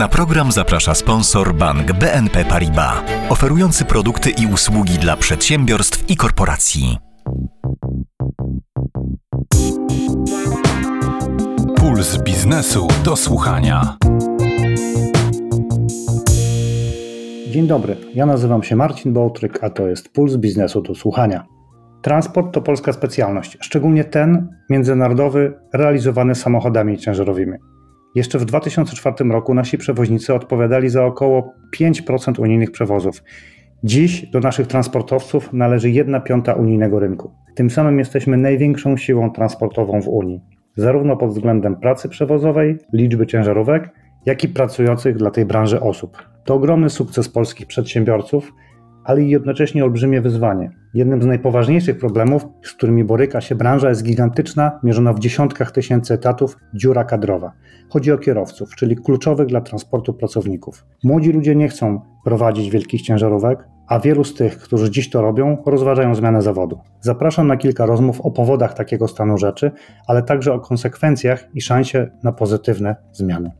Na program zaprasza sponsor bank BNP Paribas, oferujący produkty i usługi dla przedsiębiorstw i korporacji. Puls biznesu do słuchania. Dzień dobry, ja nazywam się Marcin Bołtryk, a to jest Puls biznesu do słuchania. Transport to polska specjalność, szczególnie ten międzynarodowy realizowany samochodami ciężarowymi. Jeszcze w 2004 roku nasi przewoźnicy odpowiadali za około 5% unijnych przewozów. Dziś do naszych transportowców należy 1 piąta unijnego rynku. Tym samym jesteśmy największą siłą transportową w Unii, zarówno pod względem pracy przewozowej, liczby ciężarówek, jak i pracujących dla tej branży osób. To ogromny sukces polskich przedsiębiorców, ale i jednocześnie olbrzymie wyzwanie. Jednym z najpoważniejszych problemów, z którymi boryka się branża, jest gigantyczna, mierzona w dziesiątkach tysięcy etatów, dziura kadrowa. Chodzi o kierowców, czyli kluczowych dla transportu pracowników. Młodzi ludzie nie chcą prowadzić wielkich ciężarówek, a wielu z tych, którzy dziś to robią, rozważają zmianę zawodu. Zapraszam na kilka rozmów o powodach takiego stanu rzeczy, ale także o konsekwencjach i szansie na pozytywne zmiany.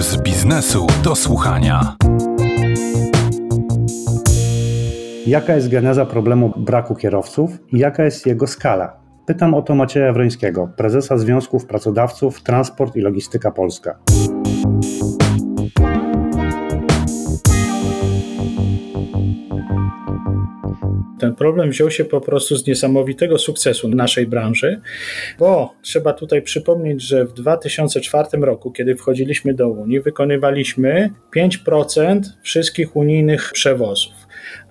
Puls biznesu do słuchania. Jaka jest geneza problemu braku kierowców i jaka jest jego skala? Pytam o to Macieja Wrońskiego, prezesa Związków Pracodawców Transport i Logistyka Polska. Ten problem wziął się po prostu z niesamowitego sukcesu naszej branży, bo trzeba tutaj przypomnieć, że w 2004 roku, kiedy wchodziliśmy do Unii, wykonywaliśmy 5% wszystkich unijnych przewozów.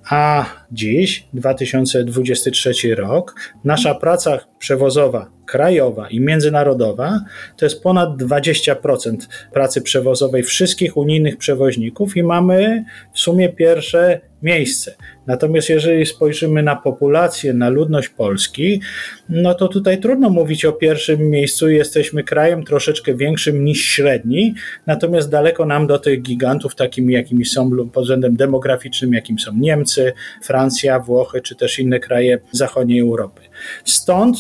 A dziś, 2023 rok, nasza praca przewozowa krajowa i międzynarodowa to jest ponad 20% pracy przewozowej wszystkich unijnych przewoźników i mamy w sumie pierwsze miejsce. Natomiast jeżeli spojrzymy na populację, na ludność Polski, no to tutaj trudno mówić o pierwszym miejscu. Jesteśmy krajem troszeczkę większym niż średni, natomiast daleko nam do tych gigantów, takimi jakimi są pod względem demograficznym, jakim są Niemcy, Francja, Włochy czy też inne kraje zachodniej Europy. Stąd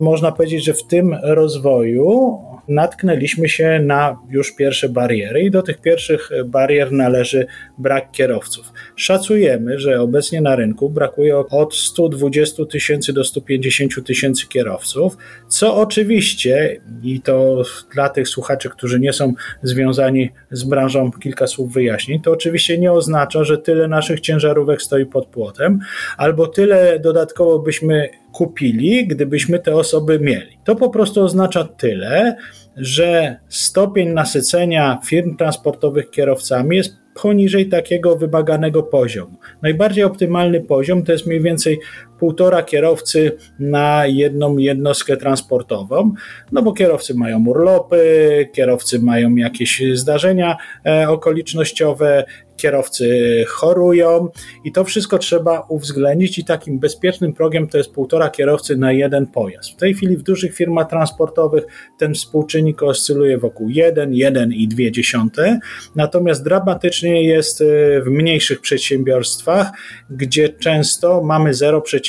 można powiedzieć, że w tym rozwoju natknęliśmy się na już pierwsze bariery i do tych pierwszych barier należy brak kierowców. Szacujemy, że obecnie na rynku brakuje od 120 tysięcy do 150 tysięcy kierowców, co oczywiście, i to dla tych słuchaczy, którzy nie są związani z branżą, kilka słów wyjaśnień, to oczywiście nie oznacza, że tyle naszych ciężarówek stoi pod płotem, albo tyle dodatkowo byśmy kupili, gdybyśmy te osoby mieli. To po prostu oznacza tyle, że stopień nasycenia firm transportowych kierowcami jest poniżej takiego wymaganego poziomu. Najbardziej optymalny poziom to jest mniej więcej półtora kierowcy na jedną jednostkę transportową, no bo kierowcy mają urlopy, kierowcy mają jakieś zdarzenia e, okolicznościowe, kierowcy chorują i to wszystko trzeba uwzględnić i takim bezpiecznym progiem to jest półtora kierowcy na jeden pojazd. W tej chwili w dużych firmach transportowych ten współczynnik oscyluje wokół 1, 1,2, natomiast dramatycznie jest e, w mniejszych przedsiębiorstwach, gdzie często mamy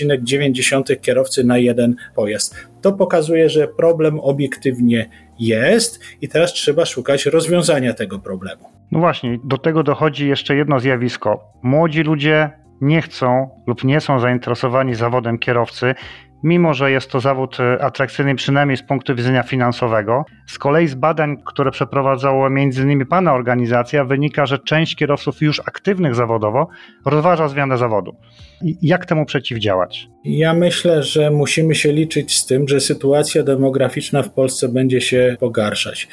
0,9 kierowcy na jeden pojazd. To pokazuje, że problem obiektywnie jest i teraz trzeba szukać rozwiązania tego problemu. No właśnie, do tego dochodzi jeszcze jedno zjawisko. Młodzi ludzie nie chcą lub nie są zainteresowani zawodem kierowcy, mimo że jest to zawód e, atrakcyjny przynajmniej z punktu widzenia finansowego. Z kolei z badań, które przeprowadzała m.in. Pana organizacja, wynika, że część kierowców już aktywnych zawodowo rozważa zmianę zawodu. Jak temu przeciwdziałać? Ja myślę, że musimy się liczyć z tym, że sytuacja demograficzna w Polsce będzie się pogarszać.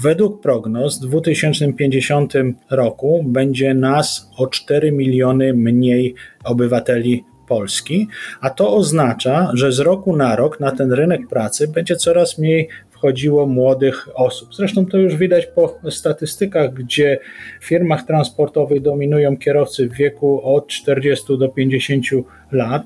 Według prognoz w 2050 roku będzie nas o 4 miliony mniej obywateli Polski, a to oznacza, że z roku na rok na ten rynek pracy będzie coraz mniej wchodziło młodych osób. Zresztą to już widać po statystykach, gdzie w firmach transportowych dominują kierowcy w wieku od 40 do 50 lat,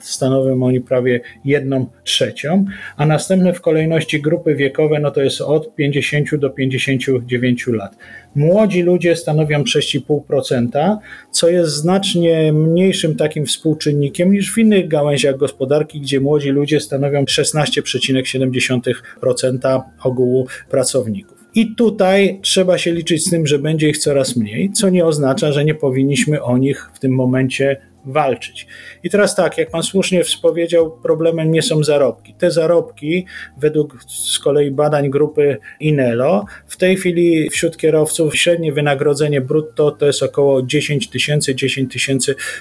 stanowią oni prawie jedną trzecią, a następne w kolejności grupy wiekowe no to jest od 50 do 59 lat. Młodzi ludzie stanowią 6,5%, co jest znacznie mniejszym takim współczynnikiem niż w innych gałęziach gospodarki, gdzie młodzi ludzie stanowią 16,7% ogółu pracowników. I tutaj trzeba się liczyć z tym, że będzie ich coraz mniej, co nie oznacza, że nie powinniśmy o nich w tym momencie walczyć. I teraz tak, jak pan słusznie wspowiedział, problemem nie są zarobki. Te zarobki, według z kolei badań grupy Inelo, w tej chwili wśród kierowców średnie wynagrodzenie brutto to jest około 10 tysięcy, 10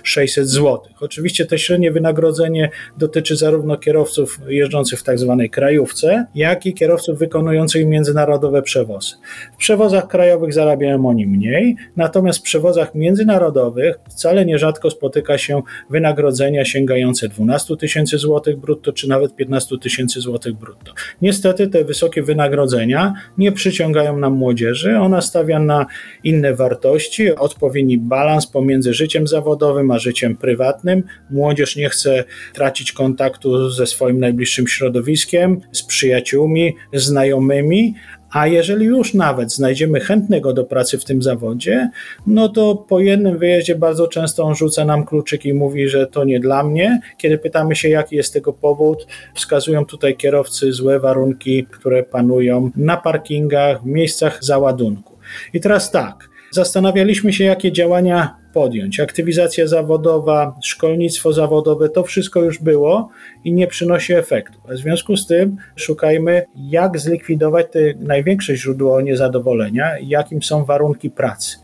600 złotych. Oczywiście to średnie wynagrodzenie dotyczy zarówno kierowców jeżdżących w tak zwanej krajówce, jak i kierowców wykonujących międzynarodowe przewozy. W przewozach krajowych zarabiają oni mniej, natomiast w przewozach międzynarodowych wcale nierzadko spotyka się wynagrodzenia sięgające 12 tysięcy złotych brutto, czy nawet 15 tysięcy złotych brutto. Niestety te wysokie wynagrodzenia nie przyciągają nam młodzieży, ona stawia na inne wartości, odpowiedni balans pomiędzy życiem zawodowym a życiem prywatnym. Młodzież nie chce tracić kontaktu ze swoim najbliższym środowiskiem, z przyjaciółmi, znajomymi, a jeżeli już nawet znajdziemy chętnego do pracy w tym zawodzie, no to po jednym wyjeździe bardzo często on rzuca nam kluczyk i mówi, że to nie dla mnie. Kiedy pytamy się, jaki jest tego powód, wskazują tutaj kierowcy złe warunki, które panują na parkingach, w miejscach załadunku. I teraz tak, zastanawialiśmy się, jakie działania podjąć. Aktywizacja zawodowa, szkolnictwo zawodowe, to wszystko już było i nie przynosi efektu. W związku z tym szukajmy, jak zlikwidować te największe źródło niezadowolenia, jakim są warunki pracy.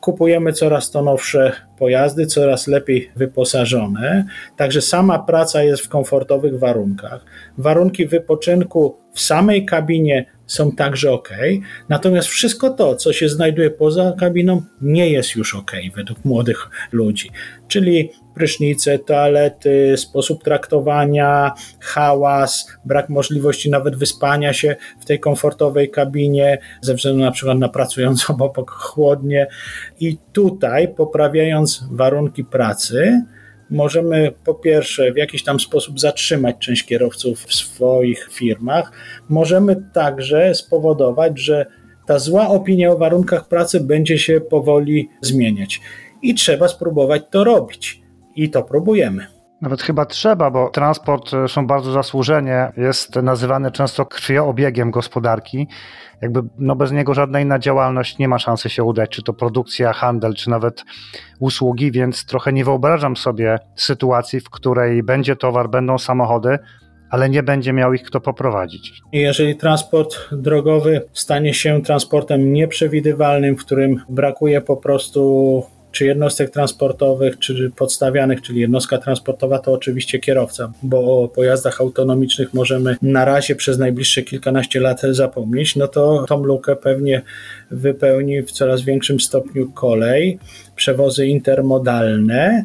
Kupujemy coraz to nowsze pojazdy, coraz lepiej wyposażone, także sama praca jest w komfortowych warunkach. Warunki wypoczynku w samej kabinie są także ok, natomiast wszystko to, co się znajduje poza kabiną, nie jest już ok według młodych ludzi, czyli prysznice, toalety, sposób traktowania, hałas, brak możliwości nawet wyspania się w tej komfortowej kabinie ze względu na przykład na pracującą obok chłodnie. I tutaj poprawiając warunki pracy, możemy po pierwsze w jakiś tam sposób zatrzymać część kierowców w swoich firmach, możemy także spowodować, że ta zła opinia o warunkach pracy będzie się powoli zmieniać. I trzeba spróbować to robić. I to próbujemy. Nawet chyba trzeba, bo transport e, są bardzo zasłużenie, jest nazywany często krwioobiegiem gospodarki. Jakby no bez niego żadna inna działalność nie ma szansy się udać, czy to produkcja, handel, czy nawet usługi, więc trochę nie wyobrażam sobie sytuacji, w której będzie towar, będą samochody, ale nie będzie miał ich kto poprowadzić. Jeżeli transport drogowy stanie się transportem nieprzewidywalnym, w którym brakuje po prostu czy jednostek transportowych, czy podstawianych, czyli jednostka transportowa, to oczywiście kierowca, bo o pojazdach autonomicznych możemy na razie przez najbliższe kilkanaście lat zapomnieć, no to tą lukę pewnie wypełni w coraz większym stopniu kolej, przewozy intermodalne.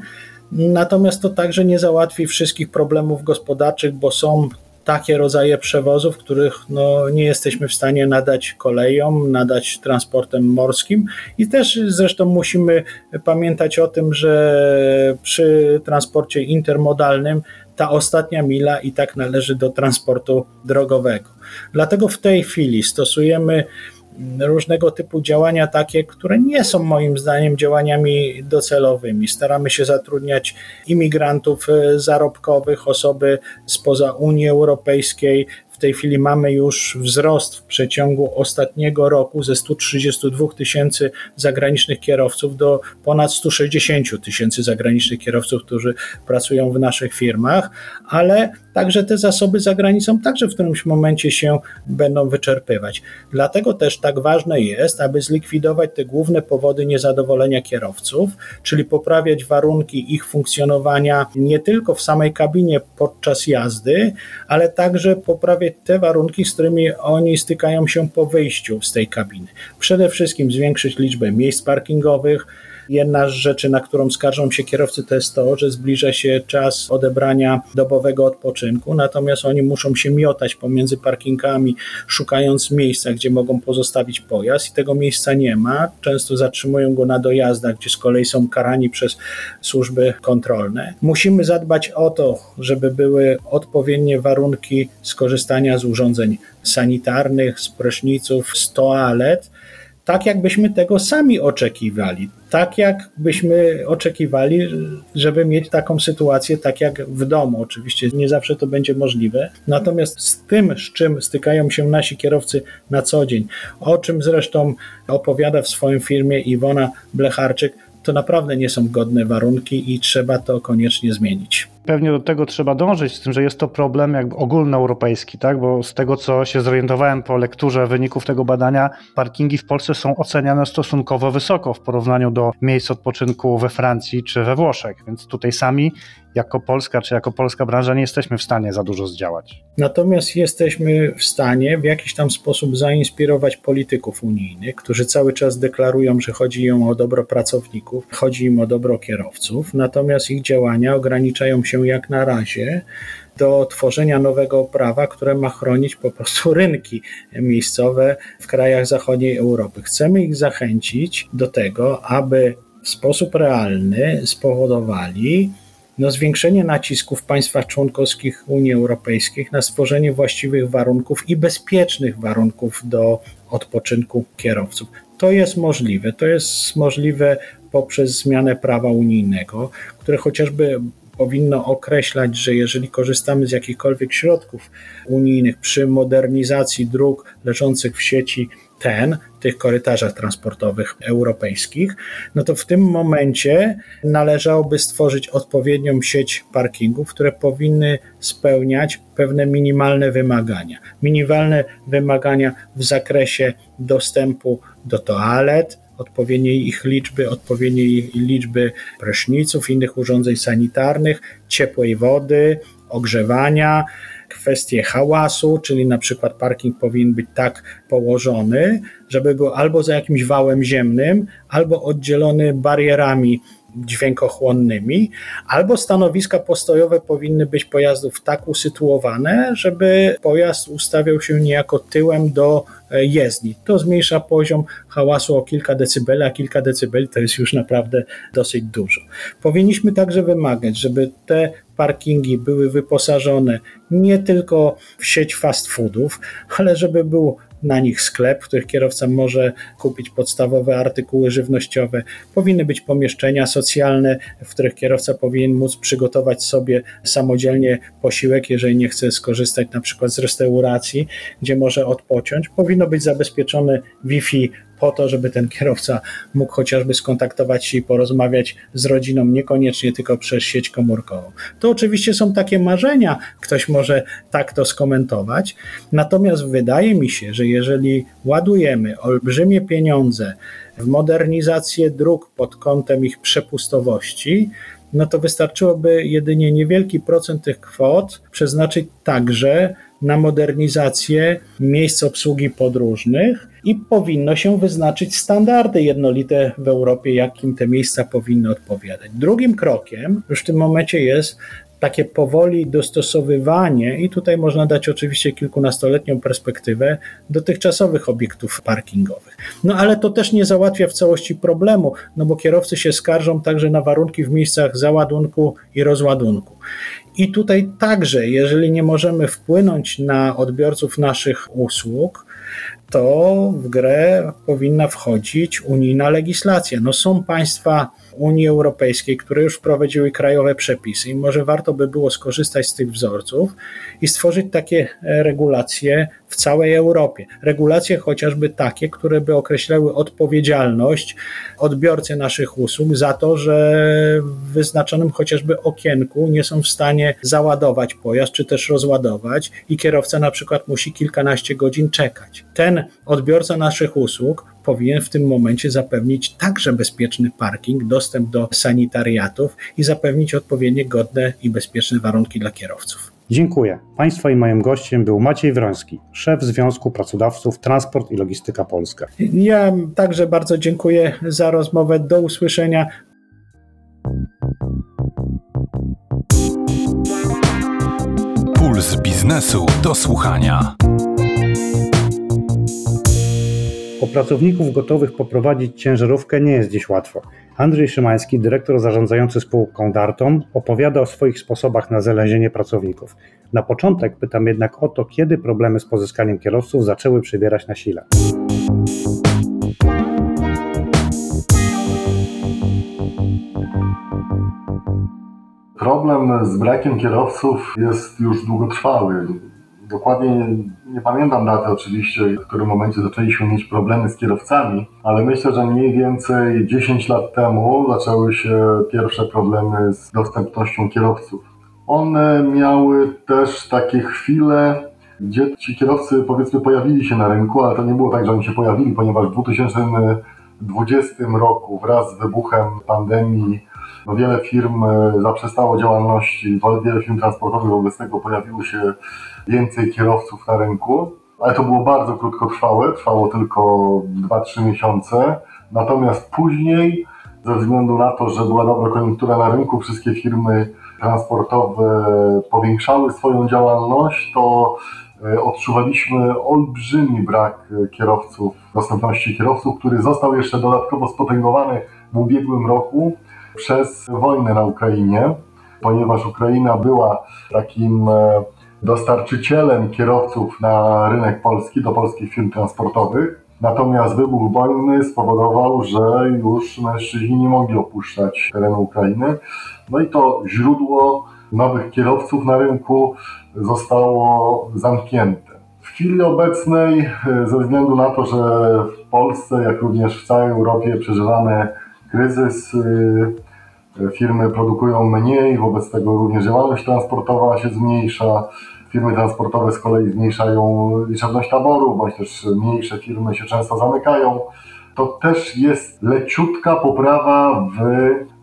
Natomiast to także nie załatwi wszystkich problemów gospodarczych, bo są takie rodzaje przewozów, których no, nie jesteśmy w stanie nadać kolejom, nadać transportem morskim i też zresztą musimy pamiętać o tym, że przy transporcie intermodalnym ta ostatnia mila i tak należy do transportu drogowego. Dlatego w tej chwili stosujemy różnego typu działania takie, które nie są moim zdaniem działaniami docelowymi. Staramy się zatrudniać imigrantów e, zarobkowych, osoby spoza Unii Europejskiej, tej chwili mamy już wzrost w przeciągu ostatniego roku ze 132 tysięcy zagranicznych kierowców do ponad 160 tysięcy zagranicznych kierowców, którzy pracują w naszych firmach, ale także te zasoby za granicą także w którymś momencie się będą wyczerpywać. Dlatego też tak ważne jest, aby zlikwidować te główne powody niezadowolenia kierowców, czyli poprawiać warunki ich funkcjonowania nie tylko w samej kabinie podczas jazdy, ale także poprawiać te warunki, z którymi oni stykają się po wyjściu z tej kabiny. Przede wszystkim zwiększyć liczbę miejsc parkingowych, Jedna z rzeczy, na którą skarżą się kierowcy, to jest to, że zbliża się czas odebrania dobowego odpoczynku, natomiast oni muszą się miotać pomiędzy parkingami, szukając miejsca, gdzie mogą pozostawić pojazd i tego miejsca nie ma. Często zatrzymują go na dojazdach, gdzie z kolei są karani przez służby kontrolne. Musimy zadbać o to, żeby były odpowiednie warunki skorzystania z urządzeń sanitarnych, z pryszniców, z toalet, tak jakbyśmy tego sami oczekiwali. Tak jakbyśmy oczekiwali, żeby mieć taką sytuację, tak jak w domu. Oczywiście nie zawsze to będzie możliwe. Natomiast z tym, z czym stykają się nasi kierowcy na co dzień, o czym zresztą opowiada w swoim filmie Iwona Blecharczyk, to naprawdę nie są godne warunki i trzeba to koniecznie zmienić. Pewnie do tego trzeba dążyć, z tym, że jest to problem jakby ogólnoeuropejski, tak? bo z tego, co się zorientowałem po lekturze wyników tego badania, parkingi w Polsce są oceniane stosunkowo wysoko w porównaniu do miejsc odpoczynku we Francji czy we Włoszech, więc tutaj sami jako Polska czy jako polska branża nie jesteśmy w stanie za dużo zdziałać. Natomiast jesteśmy w stanie w jakiś tam sposób zainspirować polityków unijnych, którzy cały czas deklarują, że chodzi im o dobro pracowników, chodzi im o dobro kierowców, natomiast ich działania ograniczają się jak na razie do tworzenia nowego prawa, które ma chronić po prostu rynki miejscowe w krajach zachodniej Europy. Chcemy ich zachęcić do tego, aby w sposób realny spowodowali, no, zwiększenie nacisku w państwach członkowskich Unii Europejskiej na stworzenie właściwych warunków i bezpiecznych warunków do odpoczynku kierowców. To jest możliwe. To jest możliwe poprzez zmianę prawa unijnego, które chociażby powinno określać, że jeżeli korzystamy z jakichkolwiek środków unijnych przy modernizacji dróg leżących w sieci TEN, tych korytarzach transportowych europejskich, no to w tym momencie należałoby stworzyć odpowiednią sieć parkingów, które powinny spełniać pewne minimalne wymagania. Minimalne wymagania w zakresie dostępu do toalet, odpowiedniej ich liczby, odpowiedniej liczby pryszniców, innych urządzeń sanitarnych, ciepłej wody, ogrzewania, kwestie hałasu, czyli na przykład parking powinien być tak położony, żeby był albo za jakimś wałem ziemnym, albo oddzielony barierami dźwiękochłonnymi, albo stanowiska postojowe powinny być pojazdów tak usytuowane, żeby pojazd ustawiał się niejako tyłem do e, jezdni. To zmniejsza poziom hałasu o kilka decybeli, a kilka decybeli to jest już naprawdę dosyć dużo. Powinniśmy także wymagać, żeby te parkingi były wyposażone nie tylko w sieć fast foodów, ale żeby był na nich sklep, w których kierowca może kupić podstawowe artykuły żywnościowe. Powinny być pomieszczenia socjalne, w których kierowca powinien móc przygotować sobie samodzielnie posiłek, jeżeli nie chce skorzystać na przykład z restauracji, gdzie może odpocząć. Powinno być zabezpieczone Wi-Fi po to, żeby ten kierowca mógł chociażby skontaktować się i porozmawiać z rodziną, niekoniecznie tylko przez sieć komórkową. To oczywiście są takie marzenia, ktoś może tak to skomentować, natomiast wydaje mi się, że jeżeli ładujemy olbrzymie pieniądze w modernizację dróg pod kątem ich przepustowości, no to wystarczyłoby jedynie niewielki procent tych kwot przeznaczyć także na modernizację miejsc obsługi podróżnych i powinno się wyznaczyć standardy jednolite w Europie, jakim te miejsca powinny odpowiadać. Drugim krokiem już w tym momencie jest takie powoli dostosowywanie, i tutaj można dać oczywiście kilkunastoletnią perspektywę dotychczasowych obiektów parkingowych. No ale to też nie załatwia w całości problemu, no bo kierowcy się skarżą także na warunki w miejscach załadunku i rozładunku. I tutaj także, jeżeli nie możemy wpłynąć na odbiorców naszych usług, to w grę powinna wchodzić unijna legislacja. No są państwa Unii Europejskiej, które już wprowadziły krajowe przepisy i może warto by było skorzystać z tych wzorców i stworzyć takie regulacje w całej Europie. Regulacje chociażby takie, które by określały odpowiedzialność odbiorcy naszych usług za to, że w wyznaczonym chociażby okienku nie są w stanie załadować pojazd, czy też rozładować i kierowca na przykład musi kilkanaście godzin czekać. Ten odbiorca naszych usług powinien w tym momencie zapewnić także bezpieczny parking, dostęp do sanitariatów i zapewnić odpowiednie godne i bezpieczne warunki dla kierowców. Dziękuję. Państwa i moim gościem był Maciej Wroński, szef Związku Pracodawców Transport i Logistyka Polska. Ja także bardzo dziękuję za rozmowę. Do usłyszenia. Puls biznesu do słuchania. O pracowników gotowych poprowadzić ciężarówkę nie jest dziś łatwo. Andrzej Szymański, dyrektor zarządzający spółką Dartom, opowiada o swoich sposobach na zelęzienie pracowników. Na początek pytam jednak o to, kiedy problemy z pozyskaniem kierowców zaczęły przybierać na sile. Problem z brakiem kierowców jest już długotrwały. Dokładnie nie pamiętam daty oczywiście, w którym momencie zaczęliśmy mieć problemy z kierowcami, ale myślę, że mniej więcej 10 lat temu zaczęły się pierwsze problemy z dostępnością kierowców. One miały też takie chwile, gdzie ci kierowcy powiedzmy pojawili się na rynku, ale to nie było tak, że oni się pojawili, ponieważ w 2020 roku wraz z wybuchem pandemii no wiele firm e, zaprzestało działalności, wiele firm transportowych wobec tego pojawiło się więcej kierowców na rynku, ale to było bardzo krótkotrwałe, trwało tylko 2-3 miesiące. Natomiast później, ze względu na to, że była dobra koniunktura na rynku, wszystkie firmy transportowe powiększały swoją działalność, to e, odczuwaliśmy olbrzymi brak kierowców, dostępności kierowców, który został jeszcze dodatkowo spotęgowany w ubiegłym roku przez wojnę na Ukrainie, ponieważ Ukraina była takim e, dostarczycielem kierowców na rynek polski, do polskich firm transportowych. Natomiast wybuch wojny spowodował, że już mężczyźni nie mogli opuszczać terenu Ukrainy. No i to źródło nowych kierowców na rynku zostało zamknięte. W chwili obecnej, e, ze względu na to, że w Polsce, jak również w całej Europie przeżywamy kryzys, e, firmy produkują mniej, wobec tego również działalność transportowa się zmniejsza. Firmy transportowe z kolei zmniejszają liczebność taboru, bądź też mniejsze firmy się często zamykają. To też jest leciutka poprawa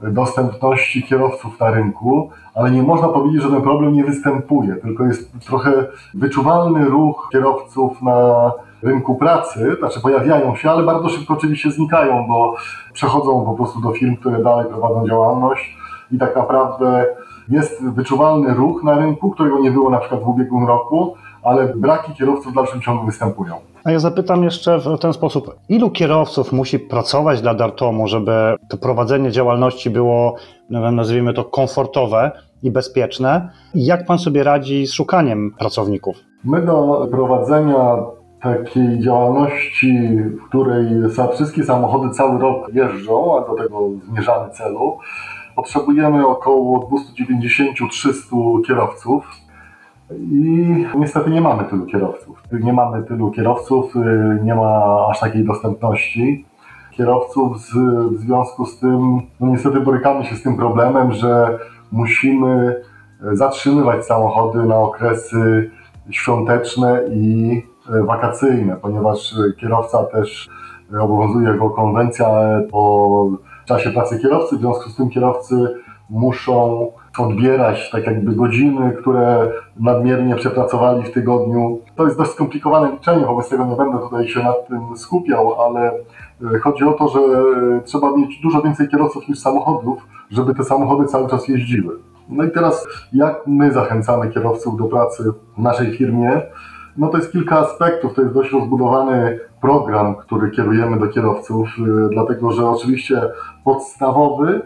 w dostępności kierowców na rynku, ale nie można powiedzieć, że ten problem nie występuje, tylko jest trochę wyczuwalny ruch kierowców na rynku pracy, znaczy pojawiają się, ale bardzo szybko oczywiście znikają, bo przechodzą po prostu do firm, które dalej prowadzą działalność i tak naprawdę jest wyczuwalny ruch na rynku, którego nie było na przykład w ubiegłym roku, ale braki kierowców w dalszym ciągu występują. A ja zapytam jeszcze w ten sposób, ilu kierowców musi pracować dla Dartomu, żeby to prowadzenie działalności było, nazwijmy to, komfortowe i bezpieczne? I jak pan sobie radzi z szukaniem pracowników? My do prowadzenia takiej działalności, w której wszystkie samochody cały rok jeżdżą, a do tego zmierzamy celu, potrzebujemy około 290-300 kierowców. I niestety nie mamy tylu kierowców. Nie mamy tylu kierowców, y, nie ma aż takiej dostępności kierowców. w związku z tym, no niestety borykamy się z tym problemem, że musimy zatrzymywać samochody na okresy świąteczne i wakacyjne, ponieważ kierowca też obowiązuje go konwencja o czasie pracy kierowcy, w związku z tym kierowcy muszą odbierać tak jakby godziny, które nadmiernie przepracowali w tygodniu. To jest dość skomplikowane liczenie, wobec tego nie będę tutaj się nad tym skupiał, ale e, chodzi o to, że trzeba mieć dużo więcej kierowców niż samochodów, żeby te samochody cały czas jeździły. No i teraz jak my zachęcamy kierowców do pracy w naszej firmie? No to jest kilka aspektów, to jest dość rozbudowany program, który kierujemy do kierowców, y, dlatego że oczywiście podstawowy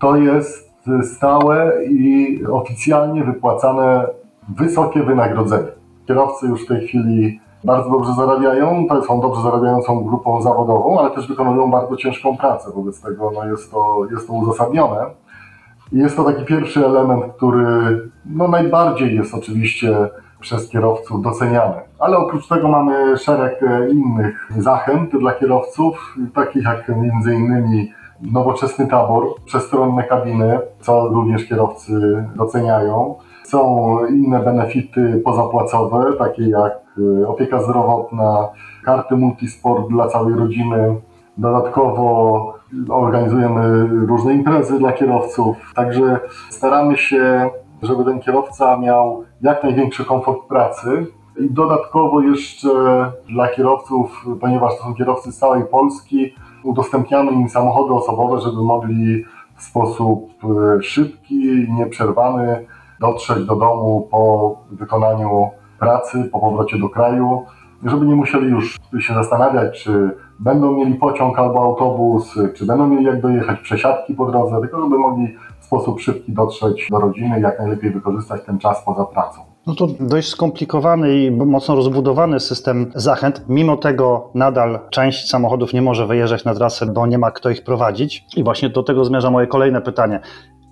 to jest stałe i oficjalnie wypłacane wysokie wynagrodzenie. Kierowcy już w tej chwili bardzo dobrze zarabiają, to są dobrze zarabiającą grupą zawodową, ale też wykonują bardzo ciężką pracę, wobec tego no jest, to, jest to uzasadnione. I jest to taki pierwszy element, który no najbardziej jest oczywiście przez kierowców doceniane. Ale oprócz tego mamy szereg e, innych zachęt dla kierowców, takich jak między innymi nowoczesny tabor, przestronne kabiny, co również kierowcy doceniają. Są inne benefity pozapłacowe, takie jak e, opieka zdrowotna, karty multisport dla całej rodziny. Dodatkowo organizujemy różne imprezy dla kierowców, także staramy się żeby ten kierowca miał jak największy komfort pracy. I dodatkowo jeszcze dla kierowców, ponieważ to są kierowcy z całej Polski, udostępniamy im samochody osobowe, żeby mogli w sposób e, szybki, nieprzerwany dotrzeć do domu po wykonaniu pracy, po powrocie do kraju, żeby nie musieli już się zastanawiać, czy będą mieli pociąg albo autobus, czy będą mieli jak dojechać, przesiadki po drodze, tylko żeby mogli sposób szybki dotrzeć do rodziny, jak najlepiej wykorzystać ten czas poza pracą. No to dość skomplikowany i mocno rozbudowany system zachęt. Mimo tego nadal część samochodów nie może wyjeżdżać na trasę, bo nie ma kto ich prowadzić. I właśnie do tego zmierza moje kolejne pytanie.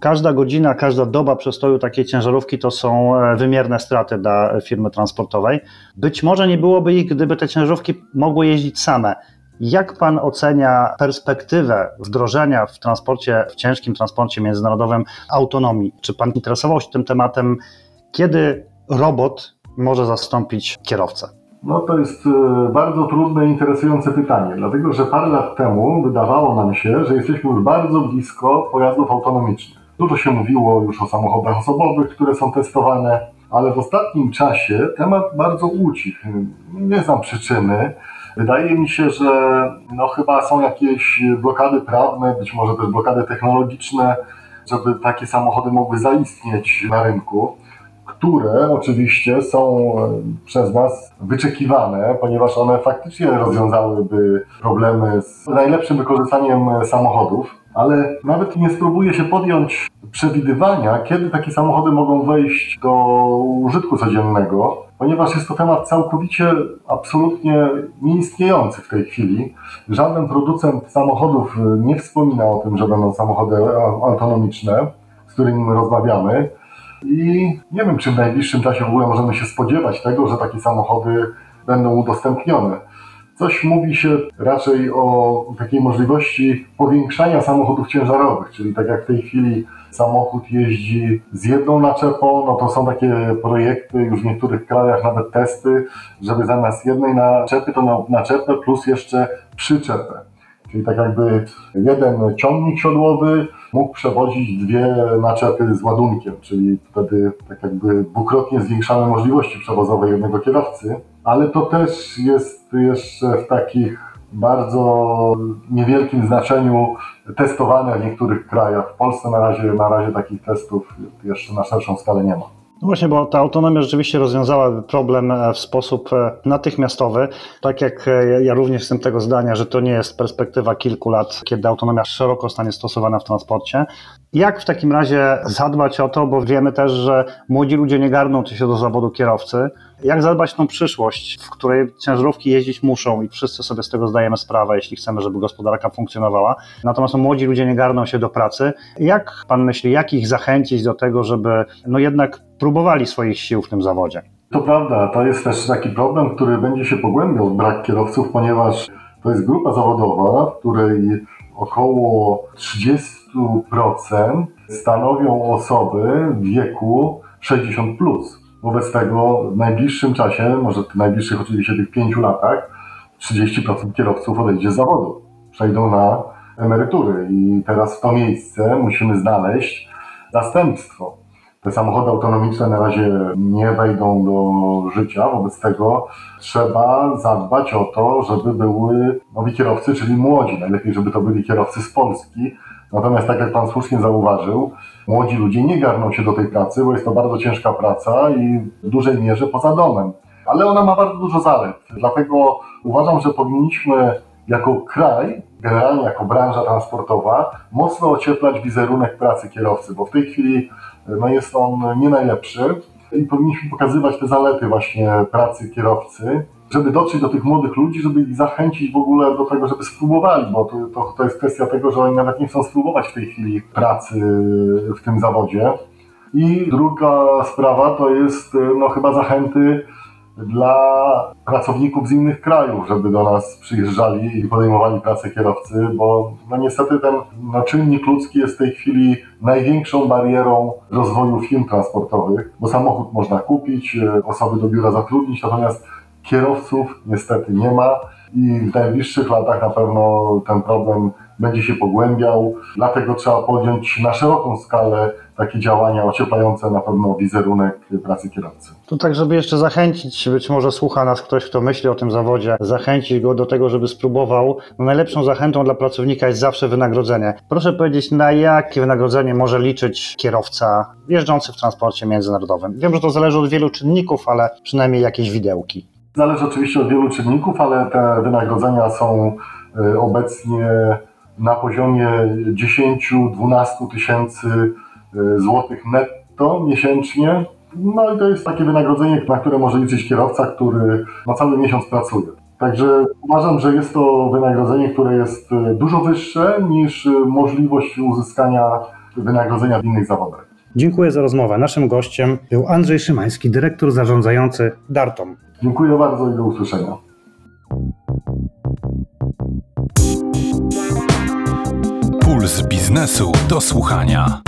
Każda godzina, każda doba przestoju takiej ciężarówki to są e, wymierne straty dla firmy transportowej. Być może nie byłoby ich, gdyby te ciężarówki mogły jeździć same. Jak pan ocenia perspektywę wdrożenia w transporcie, w ciężkim transporcie międzynarodowym autonomii? Czy pan interesował się tym tematem? Kiedy robot może zastąpić kierowcę? No to jest e, bardzo trudne i interesujące pytanie, dlatego że parę lat temu wydawało nam się, że jesteśmy już bardzo blisko pojazdów autonomicznych. Dużo się mówiło już o samochodach osobowych, które są testowane, ale w ostatnim czasie temat bardzo ucichł. Nie znam przyczyny. Wydaje mi się, że no chyba są jakieś blokady prawne, być może też blokady technologiczne, żeby takie samochody mogły zaistnieć na rynku które oczywiście są e, przez nas wyczekiwane, ponieważ one faktycznie rozwiązałyby problemy z najlepszym wykorzystaniem samochodów, ale nawet nie spróbuje się podjąć przewidywania, kiedy takie samochody mogą wejść do użytku codziennego, ponieważ jest to temat całkowicie, absolutnie nieistniejący w tej chwili. Żaden producent samochodów nie wspomina o tym, że będą samochody autonomiczne, z którymi rozmawiamy. I nie wiem, czy w najbliższym czasie w ogóle możemy się spodziewać tego, że takie samochody będą udostępnione. Coś mówi się raczej o takiej możliwości powiększania samochodów ciężarowych, czyli tak jak w tej chwili samochód jeździ z jedną naczepą, no to są takie projekty, już w niektórych krajach nawet testy, żeby zamiast jednej naczepy to naczepę plus jeszcze przyczepę. Czyli tak jakby jeden ciągnik siodłowy mógł przewozić dwie naczepy z ładunkiem, czyli wtedy tak jakby dwukrotnie zwiększamy możliwości przewozowe jednego kierowcy, ale to też jest jeszcze w takich bardzo niewielkim znaczeniu testowane w niektórych krajach. W Polsce na razie, na razie takich testów jeszcze na szerszą skalę nie ma. No właśnie, bo ta autonomia rzeczywiście rozwiązała problem e, w sposób e, natychmiastowy. Tak jak e, ja również jestem tego zdania, że to nie jest perspektywa kilku lat, kiedy autonomia szeroko stanie stosowana w transporcie. Jak w takim razie zadbać o to, bo wiemy też, że młodzi ludzie nie garną się do zawodu kierowcy. Jak zadbać o tą przyszłość, w której ciężarówki jeździć muszą i wszyscy sobie z tego zdajemy sprawę, jeśli chcemy, żeby gospodarka funkcjonowała. Natomiast no, młodzi ludzie nie garną się do pracy. Jak pan myśli, jak ich zachęcić do tego, żeby no jednak próbowali swoich sił w tym zawodzie? To prawda, to jest też taki problem, który będzie się pogłębiał, brak kierowców, ponieważ to jest grupa zawodowa, w której około 30% stanowią osoby w wieku 60. Plus. Wobec tego w najbliższym czasie, może w najbliższych oczywiście tych pięciu latach, 30% kierowców odejdzie z zawodu. Przejdą na emerytury i teraz w to miejsce musimy znaleźć zastępstwo. Te samochody autonomiczne na razie nie wejdą do życia, wobec tego trzeba zadbać o to, żeby były nowi kierowcy, czyli młodzi. Najlepiej, żeby to byli kierowcy z Polski. Natomiast tak jak Pan słusznie zauważył, młodzi ludzie nie garną się do tej pracy, bo jest to bardzo ciężka praca i w dużej mierze poza domem. Ale ona ma bardzo dużo zalet. Dlatego uważam, że powinniśmy jako kraj, generalnie jako branża transportowa, mocno ocieplać wizerunek pracy kierowcy, bo w tej chwili no jest on nie najlepszy i powinniśmy pokazywać te zalety właśnie pracy kierowcy, żeby dotrzeć do tych młodych ludzi, żeby ich zachęcić w ogóle do tego, żeby spróbowali, bo to, to, to jest kwestia tego, że oni nawet nie chcą spróbować w tej chwili pracy w tym zawodzie. I druga sprawa to jest no, chyba zachęty dla pracowników z innych krajów, żeby do nas przyjeżdżali i podejmowali pracę kierowcy, bo no niestety ten no, czynnik ludzki jest w tej chwili największą barierą rozwoju firm transportowych, bo samochód można kupić, osoby do biura zatrudnić, natomiast kierowców niestety nie ma i w najbliższych latach na pewno ten problem będzie się pogłębiał, dlatego trzeba podjąć na szeroką skalę takie działania ocieplające na pewno wizerunek pracy kierowcy. To tak, żeby jeszcze zachęcić, być może słucha nas ktoś, kto myśli o tym zawodzie, zachęcić go do tego, żeby spróbował. No najlepszą zachętą dla pracownika jest zawsze wynagrodzenie. Proszę powiedzieć, na jakie wynagrodzenie może liczyć kierowca jeżdżący w transporcie międzynarodowym? Wiem, że to zależy od wielu czynników, ale przynajmniej jakieś widełki. Zależy oczywiście od wielu czynników, ale te wynagrodzenia są y, obecnie na poziomie 10-12 tysięcy y, złotych netto miesięcznie. No i to jest takie wynagrodzenie, na które może liczyć kierowca, który na cały miesiąc pracuje. Także uważam, że jest to wynagrodzenie, które jest y, dużo wyższe niż możliwość uzyskania wynagrodzenia w innych zawodach. Dziękuję za rozmowę. Naszym gościem był Andrzej Szymański, dyrektor zarządzający Dartom. Dziękuję bardzo i do usłyszenia. Puls biznesu do słuchania.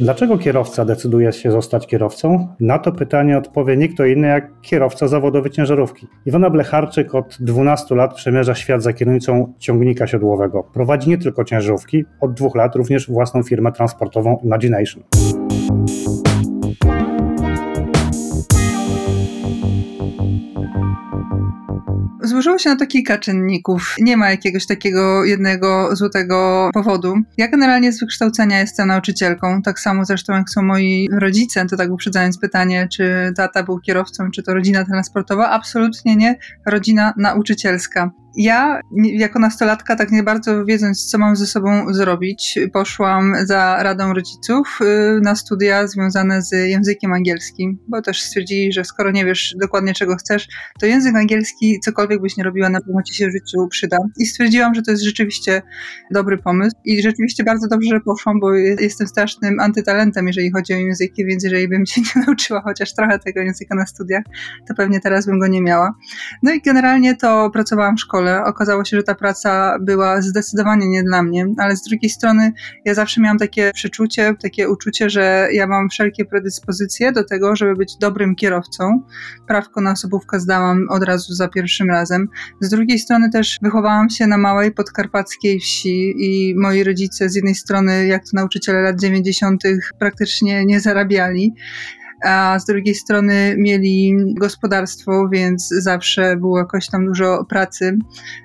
Dlaczego kierowca decyduje się zostać kierowcą? Na to pytanie odpowie nie kto inny jak kierowca zawodowy ciężarówki. Iwona Blecharczyk od 12 lat przemierza świat za kierownicą ciągnika siodłowego. Prowadzi nie tylko ciężarówki, od dwóch lat również własną firmę transportową Imagination. Złożyło się na to kilka czynników. Nie ma jakiegoś takiego jednego złotego powodu. Ja generalnie z wykształcenia jestem nauczycielką, tak samo zresztą jak są moi rodzice, to tak uprzedzając pytanie, czy tata był kierowcą, czy to rodzina transportowa. Absolutnie nie, rodzina nauczycielska. Ja, jako nastolatka, tak nie bardzo wiedząc, co mam ze sobą zrobić, poszłam za radą rodziców y, na studia związane z językiem angielskim, bo też stwierdzili, że skoro nie wiesz dokładnie czego chcesz, to język angielski, cokolwiek byś nie robiła, na pewno ci się w życiu przyda. I stwierdziłam, że to jest rzeczywiście dobry pomysł. I rzeczywiście bardzo dobrze, że poszłam, bo jestem strasznym antytalentem, jeżeli chodzi o języki, więc jeżeli bym się nie nauczyła chociaż trochę tego języka na studiach, to pewnie teraz bym go nie miała. No i generalnie to pracowałam w szkole szkole. Okazało się, że ta praca była zdecydowanie nie dla mnie, ale z drugiej strony ja zawsze miałam takie przeczucie, takie uczucie, że ja mam wszelkie predyspozycje do tego, żeby być dobrym kierowcą. Prawko na osobówkę zdałam od razu za pierwszym razem. Z drugiej strony też wychowałam się na małej podkarpackiej wsi i moi rodzice z jednej strony, jak to nauczyciele lat 90., praktycznie nie zarabiali a z drugiej strony mieli gospodarstwo, więc zawsze było jakoś tam dużo pracy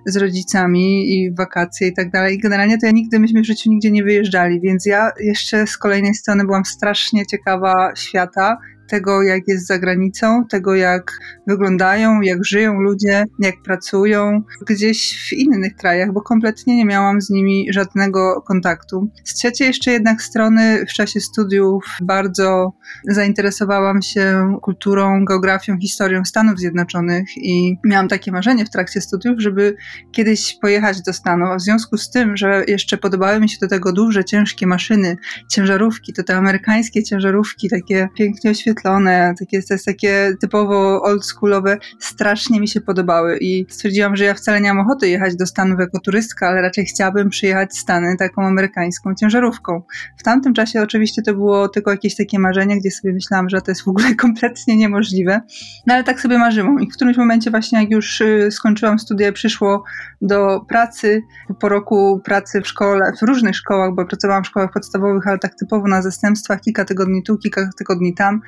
z rodzicami i wakacje i tak dalej. I generalnie to ja nigdy, myśmy w życiu nigdzie nie wyjeżdżali, więc ja jeszcze z kolejnej strony byłam strasznie ciekawa świata tego, jak jest za granicą, tego, jak wyglądają, jak żyją ludzie, jak pracują gdzieś w innych krajach, bo kompletnie nie miałam z nimi żadnego kontaktu. Z trzeciej jeszcze jednak strony w czasie studiów bardzo zainteresowałam się kulturą, geografią, historią Stanów Zjednoczonych i miałam takie marzenie w trakcie studiów, żeby kiedyś pojechać do Stanów. A w związku z tym, że jeszcze podobały mi się do tego duże, ciężkie maszyny, ciężarówki, to te amerykańskie ciężarówki, takie pięknie oświetlone, takie, to jest takie typowo oldschoolowe, strasznie mi się podobały. I stwierdziłam, że ja wcale nie mam ochoty jechać do Stanów jako turystka, ale raczej chciałabym przyjechać Stany taką amerykańską ciężarówką. W tamtym czasie oczywiście to było tylko jakieś takie marzenie, gdzie sobie myślałam, że to jest w ogóle kompletnie niemożliwe, no ale tak sobie marzyłam. I w którymś momencie właśnie jak już y, skończyłam studia, przyszło do pracy, po roku pracy w szkole, w różnych szkołach, bo pracowałam w szkołach podstawowych, ale tak typowo na zastępstwach, kilka tygodni tu, kilka tygodni tam,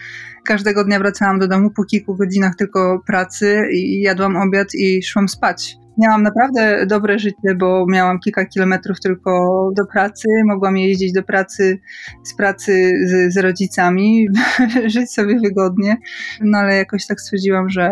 Każdego dnia wracałam do domu po kilku godzinach tylko pracy i jadłam obiad i szłam spać. Miałam naprawdę dobre życie, bo miałam kilka kilometrów tylko do pracy, mogłam jeździć do pracy z pracy z, z rodzicami, żyć sobie wygodnie, no ale jakoś tak stwierdziłam, że,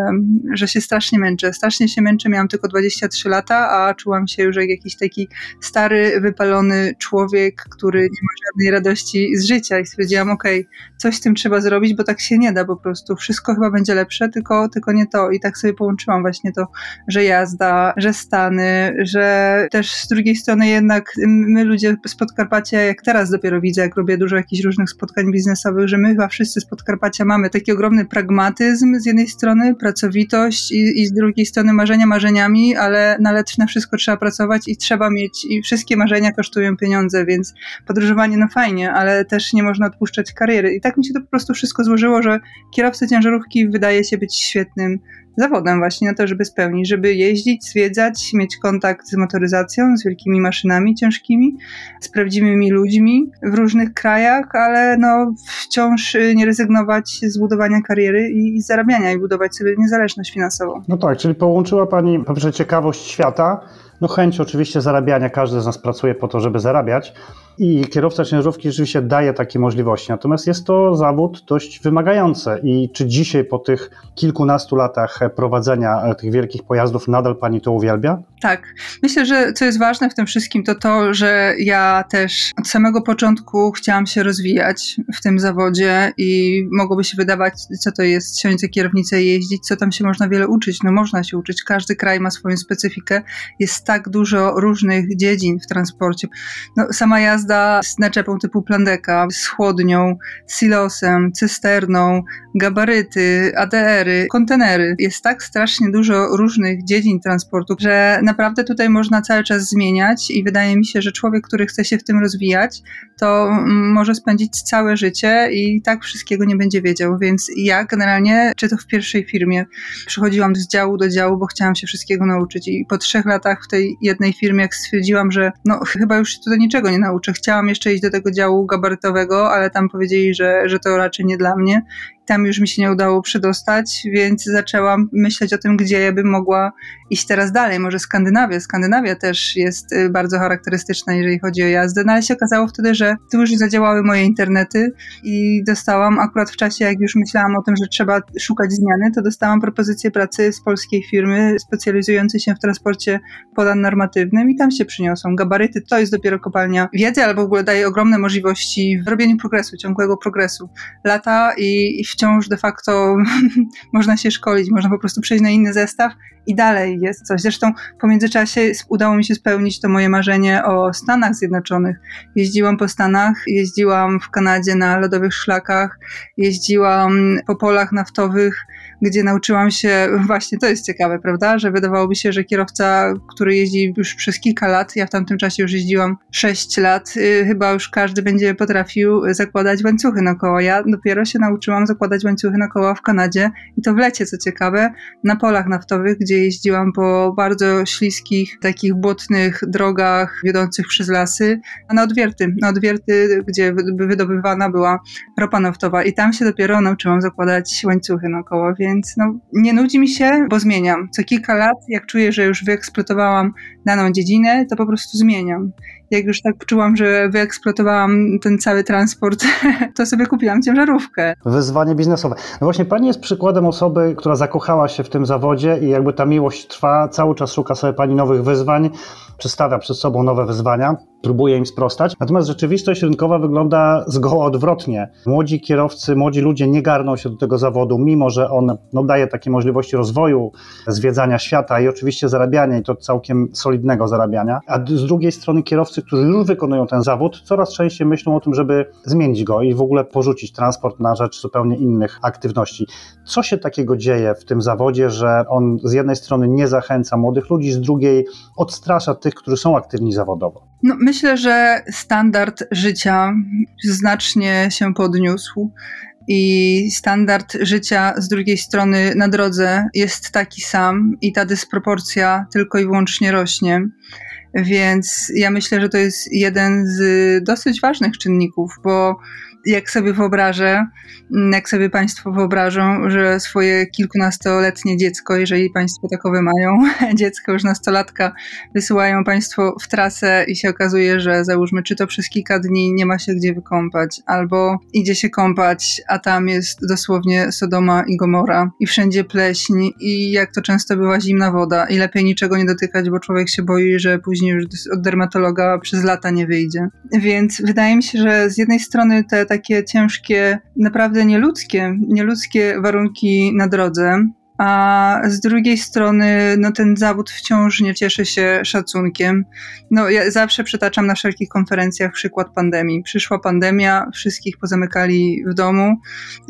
że się strasznie męczę. Strasznie się męczę, miałam tylko 23 lata, a czułam się już jak jakiś taki stary, wypalony człowiek, który nie ma żadnej radości z życia i stwierdziłam, okej, okay, coś z tym trzeba zrobić, bo tak się nie da po prostu. Wszystko chyba będzie lepsze, tylko, tylko nie to. I tak sobie połączyłam właśnie to, że jazda, że Stany, że też z drugiej strony jednak my ludzie z Podkarpacia, jak teraz dopiero widzę, jak robię dużo jakichś różnych spotkań biznesowych, że my chyba wszyscy z Podkarpacia mamy taki ogromny pragmatyzm z jednej strony, pracowitość i, i z drugiej strony marzenia marzeniami, ale na na wszystko trzeba pracować i trzeba mieć, i wszystkie marzenia kosztują pieniądze, więc podróżowanie no fajnie, ale też nie można odpuszczać kariery. I tak mi się to po prostu wszystko złożyło, że kierowca ciężarówki wydaje się być świetnym zawodem właśnie na to, żeby spełnić, żeby jeździć, zwiedzać, mieć kontakt z motoryzacją, z wielkimi maszynami ciężkimi, z prawdziwymi ludźmi w różnych krajach, ale no wciąż nie rezygnować z budowania kariery i, i zarabiania i budować sobie niezależność finansową. No tak, czyli połączyła Pani poprzez ciekawość świata, no chęć oczywiście zarabiania, każdy z nas pracuje po to, żeby zarabiać, i kierowca ciężarówki rzeczywiście daje takie możliwości. Natomiast jest to zawód dość wymagający. I czy dzisiaj, po tych kilkunastu latach prowadzenia tych wielkich pojazdów, nadal pani to uwielbia? Tak. Myślę, że co jest ważne w tym wszystkim, to to, że ja też od samego początku chciałam się rozwijać w tym zawodzie i mogłoby się wydawać, co to jest siąść za kierownicę i jeździć, co tam się można wiele uczyć. No można się uczyć. Każdy kraj ma swoją specyfikę. Jest tak dużo różnych dziedzin w transporcie. No, sama jazda z naczepą typu plandeka, z chłodnią, silosem, cysterną, gabaryty, ADR-y, kontenery. Jest tak strasznie dużo różnych dziedzin transportu, że naprawdę tutaj można cały czas zmieniać i wydaje mi się, że człowiek, który chce się w tym rozwijać, to może spędzić całe życie i tak wszystkiego nie będzie wiedział. Więc ja generalnie, czy to w pierwszej firmie, przychodziłam z działu do działu, bo chciałam się wszystkiego nauczyć. I po trzech latach w tej jednej firmie, jak stwierdziłam, że no chyba już się tutaj niczego nie nauczę, chciałam jeszcze iść do tego działu gabarytowego, ale tam powiedzieli, że, że to raczej nie dla mnie tam już mi się nie udało przedostać, więc zaczęłam myśleć o tym, gdzie ja bym mogła iść teraz dalej. Może Skandynawia. Skandynawia też jest y, bardzo charakterystyczna, jeżeli chodzi o jazdę, no ale się okazało wtedy, że tu już zadziałały moje internety i dostałam akurat w czasie, jak już myślałam o tym, że trzeba szukać zmiany, to dostałam propozycję pracy z polskiej firmy specjalizującej się w transporcie podannormatywnym i tam się przyniosą. Gabaryty to jest dopiero kopalnia wiedzy, ale w ogóle daje ogromne możliwości w robieniu progresu, ciągłego progresu. Lata i, i wciąż de facto można się szkolić, można po prostu przejść na inny zestaw i dalej jest coś. Zresztą w międzyczasie udało mi się spełnić to moje marzenie o Stanach Zjednoczonych. Jeździłam po Stanach, jeździłam w Kanadzie na lodowych szlakach, jeździłam po polach naftowych, gdzie nauczyłam się, właśnie to jest ciekawe, prawda, że wydawałoby się, że kierowca, który jeździ już przez kilka lat, ja w tamtym czasie już jeździłam 6 lat, yy, chyba już każdy będzie potrafił zakładać łańcuchy na koła. Ja dopiero się nauczyłam zakładać łańcuchy na koła w Kanadzie i to w lecie, co ciekawe, na polach naftowych, gdzie jeździłam po bardzo śliskich, takich błotnych drogach wiodących przez lasy, a na odwierty, na odwierty, gdzie wydobywana była ropa naftowa i tam się dopiero nauczyłam zakładać łańcuchy na koła, więc no, nie nudzi mi się, bo zmieniam. Co kilka lat, jak czuję, że już wyeksploatowałam daną dziedzinę, to po prostu zmieniam jak już tak czułam, że wyeksploatowałam ten cały transport, to sobie kupiłam ciężarówkę. Wyzwanie biznesowe. No właśnie pani jest przykładem osoby, która zakochała się w tym zawodzie i jakby ta miłość trwa, cały czas szuka sobie pani nowych wyzwań, przedstawia przed sobą nowe wyzwania próbuje im sprostać. Natomiast rzeczywistość rynkowa wygląda zgoła odwrotnie. Młodzi kierowcy, młodzi ludzie nie garną się do tego zawodu, mimo że on no, daje takie możliwości rozwoju, zwiedzania świata i oczywiście zarabiania, i to całkiem solidnego zarabiania. A z drugiej strony kierowcy, którzy już wykonują ten zawód, coraz częściej myślą o tym, żeby zmienić go i w ogóle porzucić transport na rzecz zupełnie innych aktywności. Co się takiego dzieje w tym zawodzie, że on z jednej strony nie zachęca młodych ludzi, z drugiej odstrasza tych, którzy są aktywni zawodowo? No, myślę, że standard życia znacznie się podniósł i standard życia z drugiej strony na drodze jest taki sam i ta dysproporcja tylko i wyłącznie rośnie. Więc ja myślę, że to jest jeden z dosyć ważnych czynników, bo jak sobie wyobrażę, mm, jak sobie Państwo wyobrażą, że swoje kilkunastoletnie dziecko, jeżeli Państwo takowe mają, dziecko już nastolatka, wysyłają Państwo w trasę i się okazuje, że załóżmy, czy to przez kilka dni nie ma się gdzie wykąpać, albo idzie się kąpać, a tam jest dosłownie Sodoma i Gomora i wszędzie pleśń i jak to często była zimna woda i lepiej niczego nie dotykać, bo człowiek się boi, że później już od dermatologa przez lata nie wyjdzie. Więc wydaje mi się, że z jednej strony te takie ciężkie, naprawdę nieludzkie, nieludzkie warunki na drodze, a z drugiej strony no, ten zawód wciąż nie cieszy się szacunkiem. No, ja zawsze przytaczam na wszelkich konferencjach przykład pandemii. Przyszła pandemia, wszystkich pozamykali w domu.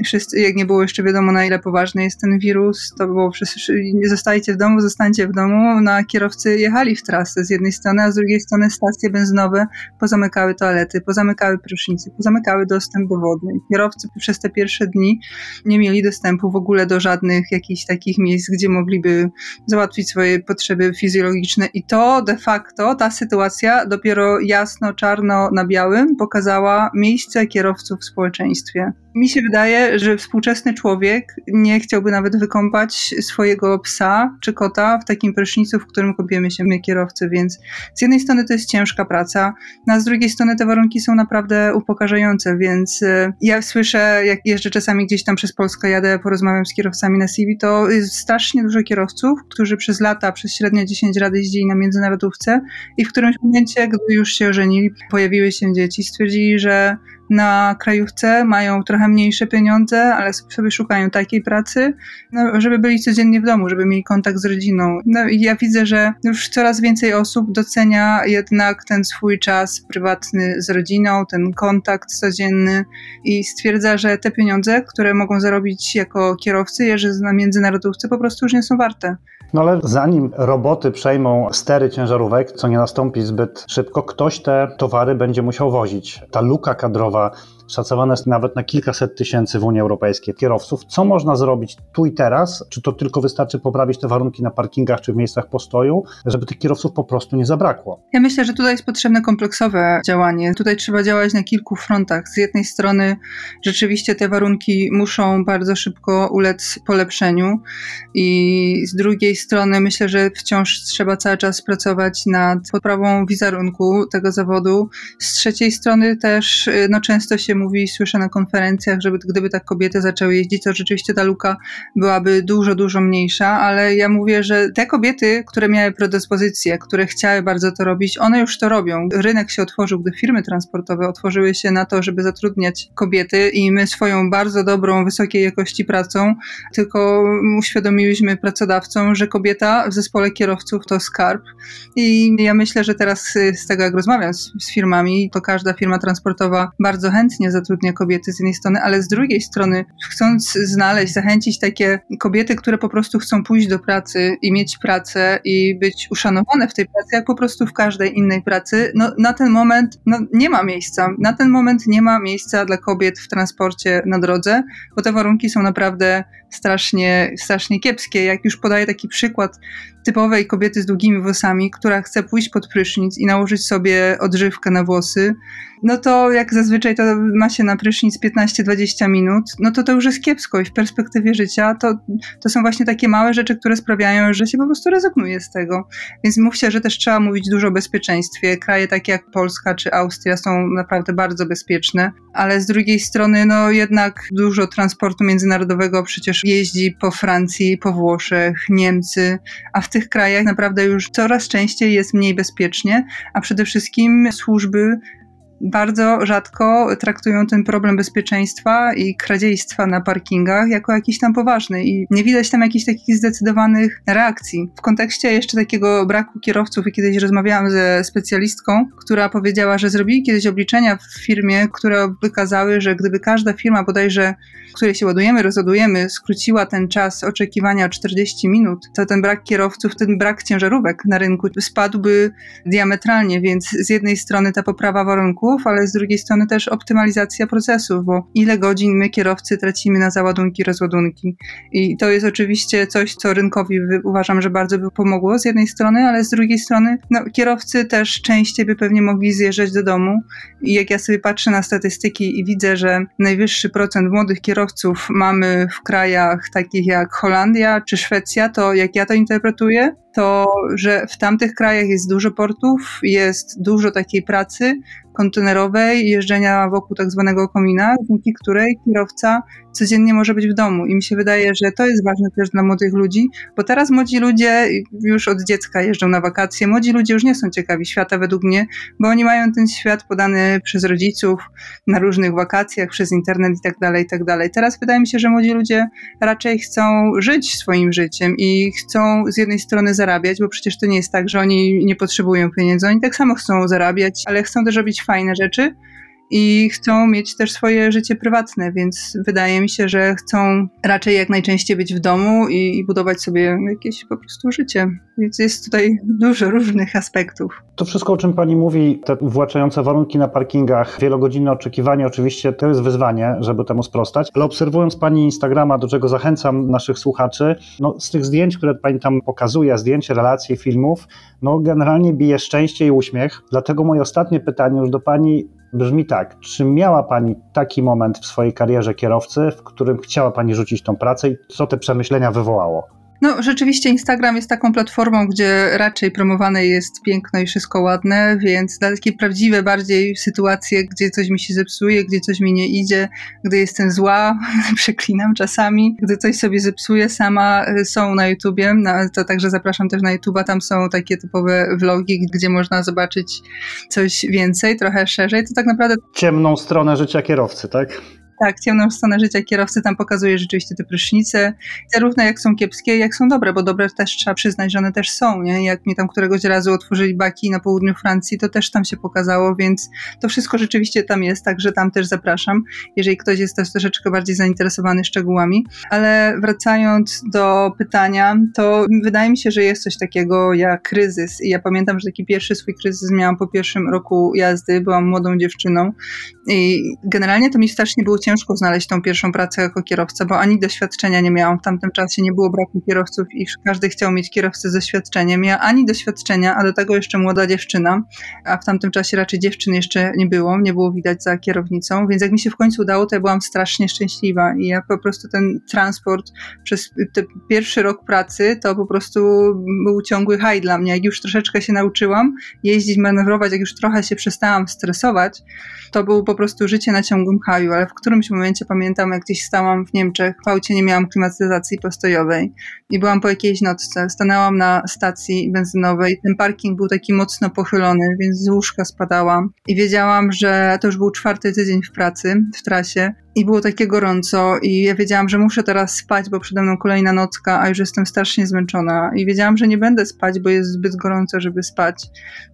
Wszyscy, jak nie było jeszcze wiadomo, na ile poważny jest ten wirus, to było wszyscy, nie zostajcie w domu, zostańcie w domu. No, a kierowcy jechali w trasę z jednej strony, a z drugiej strony stacje benzynowe pozamykały toalety, pozamykały prysznicy, pozamykały dostęp do wody. Kierowcy przez te pierwsze dni nie mieli dostępu w ogóle do żadnych jakichś takich takich miejsc, gdzie mogliby załatwić swoje potrzeby fizjologiczne. I to de facto, ta sytuacja dopiero jasno, czarno na białym pokazała miejsce kierowców w społeczeństwie. Mi się wydaje, że współczesny człowiek nie chciałby nawet wykąpać swojego psa czy kota w takim prysznicu, w którym kąpiemy się my kierowcy, więc z jednej strony to jest ciężka praca, no a z drugiej strony te warunki są naprawdę upokarzające, więc e, ja słyszę, jak jeżdżę czasami gdzieś tam przez Polskę, jadę, porozmawiam z kierowcami na CV, to jest strasznie dużo kierowców, którzy przez lata, przez średnio 10 lat jeździli na międzynarodówce i w którymś momencie, gdy już się ożenili, pojawiły się dzieci, stwierdzili, że na krajówce mają trochę mniejsze pieniądze, ale sobie szukają takiej pracy, no, żeby byli codziennie w domu, żeby mieli kontakt z rodziną. No i ja widzę, że już coraz więcej osób docenia jednak ten swój czas prywatny z rodziną, ten kontakt codzienny i stwierdza, że te pieniądze, które mogą zarobić jako kierowcy, jeżdżąc na międzynarodówce, po prostu już nie są warte. No ale zanim roboty przejmą stery ciężarówek, co nie nastąpi zbyt szybko, ktoś te towary będzie musiał wozić. Ta luka kadrowa этого szacowana jest nawet na kilkaset tysięcy w Unii Europejskiej kierowców. Co można zrobić tu i teraz? Czy to tylko wystarczy poprawić te warunki na parkingach czy w miejscach postoju, żeby tych kierowców po prostu nie zabrakło? Ja myślę, że tutaj jest potrzebne kompleksowe działanie. Tutaj trzeba działać na kilku frontach. Z jednej strony rzeczywiście te warunki muszą bardzo szybko ulec polepszeniu i z drugiej strony myślę, że wciąż trzeba cały czas pracować nad poprawą wizerunku tego zawodu. Z trzeciej strony też no, często się mówi i słyszę na konferencjach, żeby gdyby tak kobiety zaczęły jeździć, to rzeczywiście ta luka byłaby dużo, dużo mniejsza, ale ja mówię, że te kobiety, które miały predyspozycje, które chciały bardzo to robić, one już to robią. Rynek się otworzył, gdy firmy transportowe otworzyły się na to, żeby zatrudniać kobiety i my swoją bardzo dobrą, wysokiej jakości pracą tylko uświadomiłyśmy pracodawcom, że kobieta w zespole kierowców to skarb i ja myślę, że teraz z tego jak rozmawiam z, z firmami, to każda firma transportowa bardzo chętnie zatrudnia kobiety z jednej strony, ale z drugiej strony, chcąc znaleźć, zachęcić takie kobiety, które po prostu chcą pójść do pracy i mieć pracę i być uszanowane w tej pracy, jak po prostu w każdej innej pracy, no na ten moment no, nie ma miejsca. Na ten moment nie ma miejsca dla kobiet w transporcie na drodze, bo te warunki są naprawdę strasznie, strasznie kiepskie. Jak już podaję taki przykład typowej kobiety z długimi włosami, która chce pójść pod prysznic i nałożyć sobie odżywkę na włosy, no to jak zazwyczaj to ma się na prysznic 15-20 minut, no to to już jest kiepsko i w perspektywie życia to, to są właśnie takie małe rzeczy, które sprawiają, że się po prostu rezygnuje z tego. Więc mówcie, że też trzeba mówić dużo o bezpieczeństwie. Kraje takie jak Polska czy Austria są naprawdę bardzo bezpieczne, ale z drugiej strony no jednak dużo transportu międzynarodowego przecież jeździ po Francji, po Włoszech, Niemcy, a w tych krajach naprawdę już coraz częściej jest mniej bezpiecznie, a przede wszystkim służby bardzo rzadko traktują ten problem bezpieczeństwa i kradziejstwa na parkingach jako jakiś tam poważny i nie widać tam jakichś takich zdecydowanych reakcji. W kontekście jeszcze takiego braku kierowców i kiedyś rozmawiałam ze specjalistką, która powiedziała, że zrobili kiedyś obliczenia w firmie, które wykazały, że gdyby każda firma bodajże, której się ładujemy, rozładujemy, skróciła ten czas oczekiwania o 40 minut, to ten brak kierowców, ten brak ciężarówek na rynku spadłby diametralnie, więc z jednej strony ta poprawa warunków ale z drugiej strony też optymalizacja procesów, bo ile godzin my kierowcy tracimy na załadunki, rozładunki. I to jest oczywiście coś, co rynkowi uważam, że bardzo by pomogło z jednej strony, ale z drugiej strony no, kierowcy też częściej by pewnie mogli zjeżdżać do domu. I jak ja sobie patrzę na statystyki i widzę, że najwyższy procent młodych kierowców mamy w krajach takich jak Holandia czy Szwecja, to jak ja to interpretuję, to że w tamtych krajach jest dużo portów, jest dużo takiej pracy, kontenerowej, jeżdżenia wokół tak zwanego komina, dzięki której kierowca codziennie może być w domu. I mi się wydaje, że to jest ważne też dla młodych ludzi, bo teraz młodzi ludzie już od dziecka jeżdżą na wakacje. Młodzi ludzie już nie są ciekawi świata według mnie, bo oni mają ten świat podany przez rodziców na różnych wakacjach, przez internet i tak dalej, i tak dalej. Teraz wydaje mi się, że młodzi ludzie raczej chcą żyć swoim życiem i chcą z jednej strony zarabiać, bo przecież to nie jest tak, że oni nie potrzebują pieniędzy. Oni tak samo chcą zarabiać, ale chcą też robić fajne rzeczy i chcą mieć też swoje życie prywatne, więc wydaje mi się, że chcą raczej jak najczęściej być w domu i, i budować sobie jakieś po prostu życie. Więc jest tutaj dużo różnych aspektów. To wszystko, o czym Pani mówi, te uwłaczające warunki na parkingach, wielogodzinne oczekiwanie, oczywiście to jest wyzwanie, żeby temu sprostać, ale obserwując Pani Instagrama, do czego zachęcam naszych słuchaczy, no, z tych zdjęć, które Pani tam pokazuje, zdjęć, relacje, filmów, no generalnie bije szczęście i uśmiech. Dlatego moje ostatnie pytanie już do Pani brzmi tak. Czy miała Pani taki moment w swojej karierze kierowcy, w którym chciała Pani rzucić tą pracę i co te przemyślenia wywołało? No, rzeczywiście Instagram jest taką platformą, gdzie raczej promowane jest piękno i wszystko ładne, więc dla takie prawdziwe bardziej sytuacje, gdzie coś mi się zepsuje, gdzie coś mi nie idzie, gdy jestem zła, przeklinam czasami, gdy coś sobie zepsuję sama, y, są na YouTubie, no, to także zapraszam też na YouTube'a, tam są takie typowe vlogi, gdzie można zobaczyć coś więcej, trochę szerzej, to tak naprawdę... Ciemną stronę życia kierowcy, tak? Tak, ciemną stronę życia kierowcy tam pokazuje rzeczywiście te prysznice, zarówno jak są kiepskie, jak są dobre, bo dobre też trzeba przyznać, że one też są, nie? Jak mi tam któregoś razu otworzyli baki na południu Francji, to też tam się pokazało, więc to wszystko rzeczywiście tam jest, także tam też zapraszam, jeżeli ktoś jest też troszeczkę bardziej zainteresowany szczegółami. Ale wracając do pytania, to wydaje mi się, że jest coś takiego jak kryzys i ja pamiętam, że taki pierwszy swój kryzys miałam po pierwszym roku jazdy, byłam młodą dziewczyną i generalnie to mi strasznie było ciężko znaleźć tą pierwszą pracę jako kierowca, bo ani doświadczenia nie miałam w tamtym czasie, nie było braku kierowców i każdy chciał mieć kierowcę z doświadczeniem. Ja ani doświadczenia, a do tego jeszcze młoda dziewczyna, a w tamtym czasie raczej dziewczyn jeszcze nie było, nie było widać za kierownicą, więc jak mi się w końcu udało, to ja byłam strasznie szczęśliwa i ja po prostu ten transport przez ten pierwszy rok pracy to po prostu był ciągły haj dla mnie. Jak już troszeczkę się nauczyłam jeździć, manewrować, jak już trochę się przestałam stresować, to było po prostu życie na ciągłym haju, ale w którym którymś momencie pamiętam, jak gdzieś stałam w Niemczech, w aucie nie miałam klimatyzacji postojowej i byłam po jakiejś nocce. Stanęłam na stacji benzynowej, ten parking był taki mocno pochylony, więc z łóżka spadałam i wiedziałam, że to już był czwarty tydzień w pracy, w trasie i było takie gorąco i ja wiedziałam, że muszę teraz spać, bo przede mną kolejna nocka, a już jestem strasznie zmęczona i wiedziałam, że nie będę spać, bo jest zbyt gorąco, żeby spać.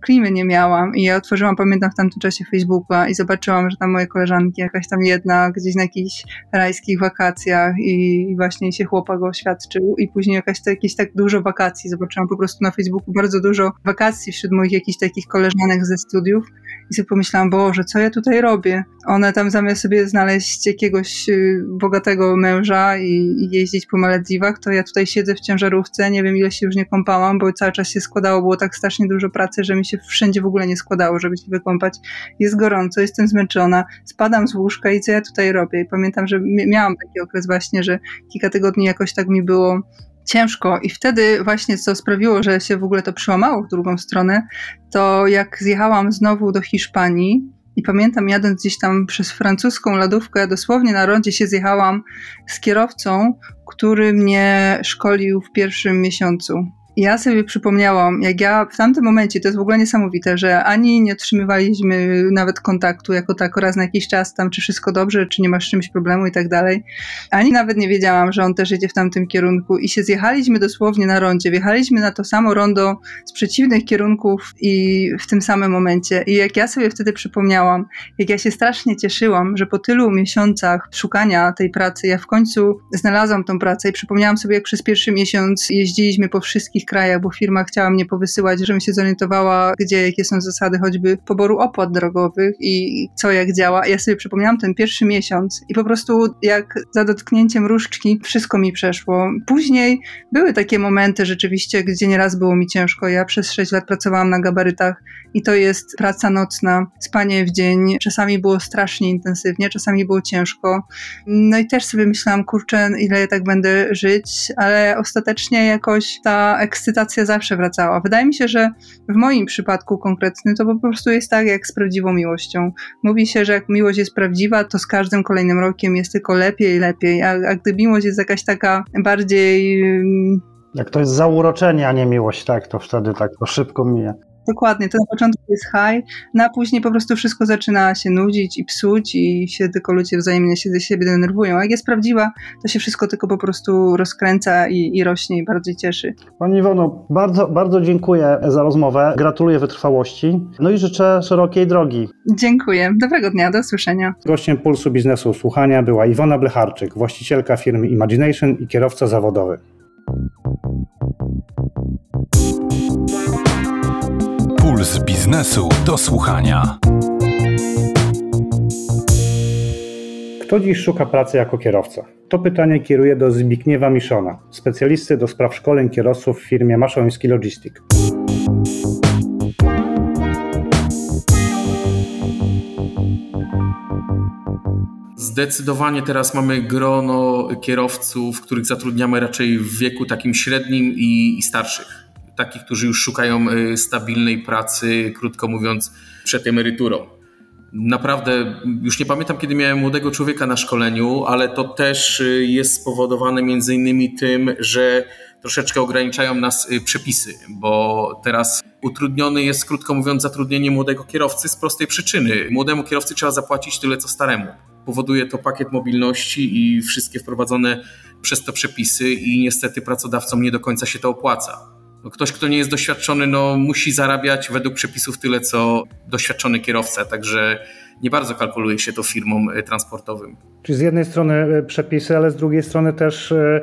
Klimy nie miałam i ja otworzyłam, pamiętam w tamtym czasie Facebooka i zobaczyłam, że tam moje koleżanki, jakaś tam jedna gdzieś na jakichś rajskich wakacjach i właśnie się chłopak oświadczył i później jakaś to, jakieś tak dużo wakacji. Zobaczyłam po prostu na Facebooku bardzo dużo wakacji wśród moich jakichś takich koleżanek ze studiów i sobie pomyślałam, Boże, co ja tutaj robię? One tam zamiast sobie znaleźć jakiegoś y, bogatego męża i, jeździć po Malediwach, to ja tutaj siedzę w ciężarówce, nie wiem ile się już nie kąpałam, bo cały czas się składało, było tak strasznie dużo pracy, że mi się wszędzie w ogóle nie składało, żeby się wykąpać. Jest gorąco, jestem zmęczona, spadam z łóżka i co ja tutaj robię? I pamiętam, że miałam taki okres właśnie, że kilka tygodni jakoś tak mi było ciężko. I wtedy właśnie co sprawiło, że się w ogóle to przełamało w drugą stronę, to jak zjechałam znowu do Hiszpanii i pamiętam jadąc gdzieś tam przez francuską lodówkę, dosłownie na rondzie się zjechałam z kierowcą, który mnie szkolił w pierwszym miesiącu ja sobie przypomniałam, jak ja w tamtym momencie, to jest w ogóle niesamowite, że ani nie otrzymywaliśmy nawet kontaktu jako tak raz na jakiś czas tam, czy wszystko dobrze, czy nie masz czymś problemu i tak dalej, ani nawet nie wiedziałam, że on też jedzie w tamtym kierunku. I się zjechaliśmy dosłownie na rondzie, wjechaliśmy na to samo rondo z przeciwnych kierunków i w tym samym momencie. I jak ja sobie wtedy przypomniałam, jak ja się strasznie cieszyłam, że po tylu miesiącach szukania tej pracy, ja w końcu znalazłam tą pracę i przypomniałam sobie, jak przez pierwszy miesiąc jeździliśmy po wszystkich wszystkich krajach, bo firma chciała mnie powysyłać, żebym się zorientowała, gdzie, jakie są zasady choćby poboru opłat drogowych i co jak działa. Ja sobie przypomniałam ten pierwszy miesiąc i po prostu jak za dotknięciem różdżki wszystko mi przeszło. Później były takie momenty rzeczywiście, gdzie nieraz było mi ciężko. Ja przez 6 lat pracowałam na gabarytach i to jest praca nocna, spanie w dzień. Czasami było strasznie intensywnie, czasami było ciężko. No i też sobie myślałam, kurczę, ile ja tak będę żyć, ale ostatecznie jakoś ta ekscytacja zawsze wracała. Wydaje mi się, że w moim przypadku konkretnym to po prostu jest tak jak z prawdziwą miłością. Mówi się, że jak miłość jest prawdziwa, to z każdym kolejnym rokiem jest tylko lepiej i lepiej, a, a gdy miłość jest jakaś taka bardziej... Jak to jest zauroczenie, a nie miłość, tak, to wtedy tak to szybko mija. Dokładnie, to na początku jest high, no a później po prostu wszystko zaczyna się nudzić i psuć i się tylko ludzie wzajemnie się ze siebie denerwują. A jak jest prawdziwa, to się wszystko tylko po prostu rozkręca i, i rośnie i bardziej cieszy. Pani Iwono, bardzo, bardzo dziękuję za rozmowę, gratuluję wytrwałości, no i życzę szerokiej drogi. Dziękuję, dobrego dnia, do usłyszenia. Gościem Pulsu Biznesu Słuchania była Iwona Blecharczyk, właścicielka firmy Imagination i kierowca zawodowy. Puls biznesu do słuchania. Kto dziś szuka pracy jako kierowca? To pytanie kieruję do Zbigniewa Miszona, specjalisty do spraw szkoleń kierowców w firmie Maszoński Logistic. Zdecydowanie teraz mamy grono kierowców, których zatrudniamy raczej w wieku takim średnim i, i starszych. Takich, którzy już szukają y, stabilnej pracy, krótko mówiąc, przed emeryturą. Naprawdę, już nie pamiętam, kiedy miałem młodego człowieka na szkoleniu, ale to też y, jest spowodowane między innymi tym, że troszeczkę ograniczają nas y, przepisy, bo teraz utrudniony jest, krótko mówiąc, zatrudnienie młodego kierowcy z prostej przyczyny. Młodemu kierowcy trzeba zapłacić tyle, co staremu. Powoduje to pakiet mobilności i wszystkie wprowadzone przez to przepisy i niestety pracodawcom nie do końca się to opłaca. No ktoś, kto nie jest doświadczony, no, musi zarabiać według przepisów tyle, co doświadczony kierowca, także nie bardzo kalkuluje się to firmom y, transportowym. Czyli z jednej strony e, przepisy, ale z drugiej strony też e,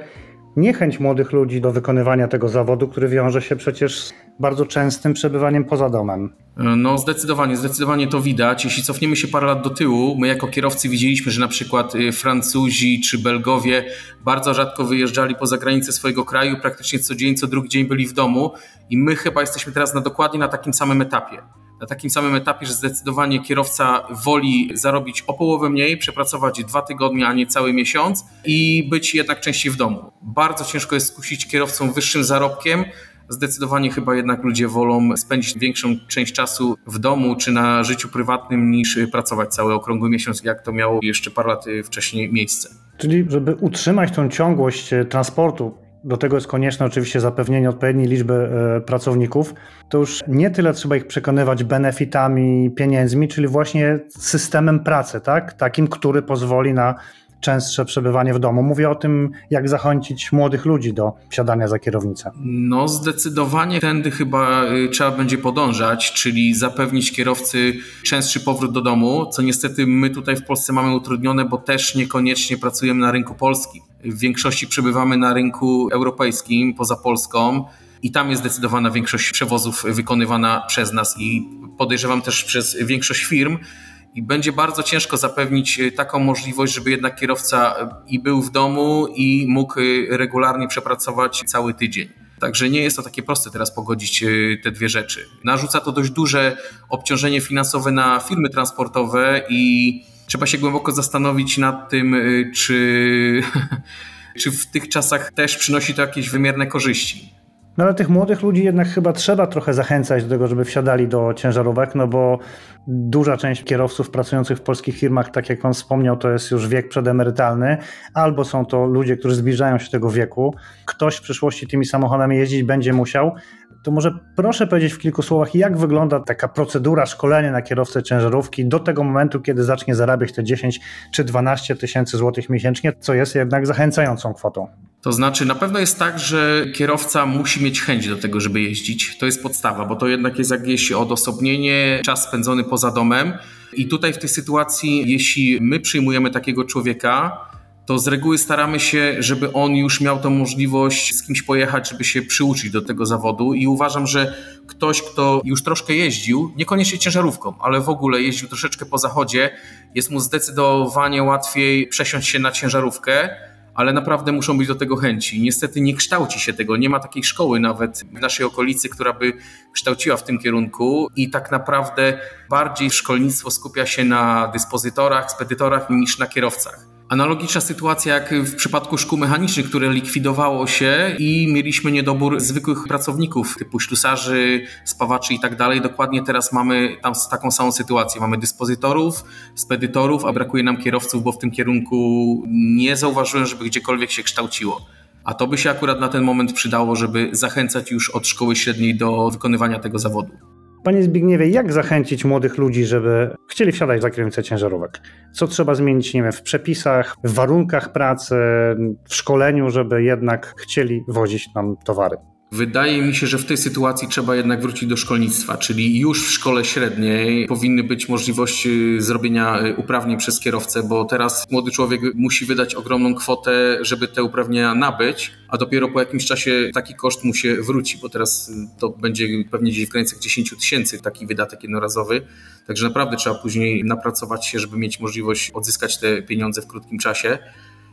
niechęć młodych ludzi do wykonywania tego zawodu, który wiąże się przecież z bardzo częstym przebywaniem poza domem. No zdecydowanie, zdecydowanie to widać. Jeśli cofniemy się parę lat do tyłu, my jako kierowcy widzieliśmy, że na przykład y, Francuzi czy Belgowie bardzo rzadko wyjeżdżali poza granice swojego kraju, praktycznie co dzień, co drugi dzień byli w domu i my chyba jesteśmy teraz na dokładnie na takim samym etapie. Na takim samym etapie, że zdecydowanie kierowca woli zarobić o połowę mniej, przepracować dwa tygodnie, a nie cały miesiąc i być jednak częściej w domu. Bardzo ciężko jest skusić kierowcą wyższym zarobkiem, Zdecydowanie chyba jednak ludzie wolą spędzić większą część czasu w domu czy na życiu prywatnym niż pracować cały okrągły miesiąc, jak to miało jeszcze parę lat wcześniej miejsce. Czyli, żeby utrzymać tą ciągłość e, transportu, do tego jest konieczne oczywiście zapewnienie odpowiedniej liczby e, pracowników. To już nie tyle trzeba ich przekonywać benefitami, pieniędzmi, czyli właśnie systemem pracy, tak? Takim, który pozwoli na częstsze przebywanie w domu. Mówię o tym, jak zachęcić młodych ludzi do wsiadania za kierownicę. No, zdecydowanie tędy chyba y, trzeba będzie podążać, czyli zapewnić kierowcy częstszy powrót do domu, co niestety my tutaj w Polsce mamy utrudnione, bo też niekoniecznie pracujemy na rynku polskim. W większości przebywamy na rynku europejskim, poza Polską. I tam jest zdecydowana większość przewozów wykonywana przez nas i podejrzewam też przez większość firm, i będzie bardzo ciężko zapewnić e, taką możliwość, żeby jednak kierowca e, i był w domu i mógł e, regularnie przepracować cały tydzień. Także nie jest to takie proste teraz pogodzić te dwie rzeczy. Narzuca to dość duże obciążenie finansowe na firmy transportowe i trzeba się głęboko zastanowić nad tym, czy, czy w tych czasach też przynosi to jakieś wymierne korzyści. No ale tych młodych ludzi jednak chyba trzeba trochę zachęcać do tego, żeby wsiadali do ciężarówek, no bo duża część kierowców pracujących w polskich firmach, tak jak pan wspomniał, to jest już wiek przedemerytalny, albo są to ludzie, którzy zbliżają się do tego wieku. Ktoś w przyszłości tymi samochodami jeździć będzie musiał. To może proszę powiedzieć w kilku słowach, jak wygląda taka procedura szkolenia na kierowcę ciężarówki do tego momentu, kiedy zacznie zarabiać te 10 czy 12 tysięcy złotych miesięcznie, co jest jednak zachęcającą kwotą. To znaczy, na pewno jest tak, że kierowca musi mieć chęć do tego, żeby jeździć. To jest podstawa, bo to jednak jest jakieś odosobnienie, czas spędzony poza domem. I tutaj w tej sytuacji, jeśli my przyjmujemy takiego człowieka, to z reguły staramy się, żeby on już miał tą możliwość z kimś pojechać, żeby się przyuczyć do tego zawodu. I uważam, że ktoś, kto już troszkę jeździł, niekoniecznie ciężarówką, ale w ogóle jeździł troszeczkę po zachodzie, jest mu zdecydowanie łatwiej przesiąść się na ciężarówkę ale naprawdę muszą być do tego chęci. Niestety nie kształci się tego, nie ma takiej szkoły nawet w naszej okolicy, która by kształciła w tym kierunku i tak naprawdę bardziej szkolnictwo skupia się na dyspozytorach, spedytorach niż na kierowcach. Analogiczna sytuacja jak w przypadku szkół mechanicznych, które likwidowało się i mieliśmy niedobór zwykłych pracowników typu ślusarzy, spawaczy i tak dalej. Dokładnie teraz mamy tam taką samą sytuację. Mamy dyspozytorów, spedytorów, a brakuje nam kierowców, bo w tym kierunku nie zauważyłem, żeby gdziekolwiek się kształciło. A to by się akurat na ten moment przydało, żeby zachęcać już od szkoły średniej do wykonywania tego zawodu. Panie Zbigniewie, jak zachęcić młodych ludzi, żeby chcieli wsiadać za kierownicę ciężarówek? Co trzeba zmienić, nie wiem, w przepisach, w warunkach pracy, w szkoleniu, żeby jednak chcieli wozić nam towary? Wydaje mi się, że w tej sytuacji trzeba jednak wrócić do szkolnictwa, czyli już w szkole średniej powinny być możliwości zrobienia uprawnień przez kierowcę, bo teraz młody człowiek musi wydać ogromną kwotę, żeby te uprawnienia nabyć, a dopiero po jakimś czasie taki koszt mu się wróci, bo teraz to będzie pewnie gdzieś w granicach 10 tysięcy taki wydatek jednorazowy. Także naprawdę trzeba później napracować się, żeby mieć możliwość odzyskać te pieniądze w krótkim czasie.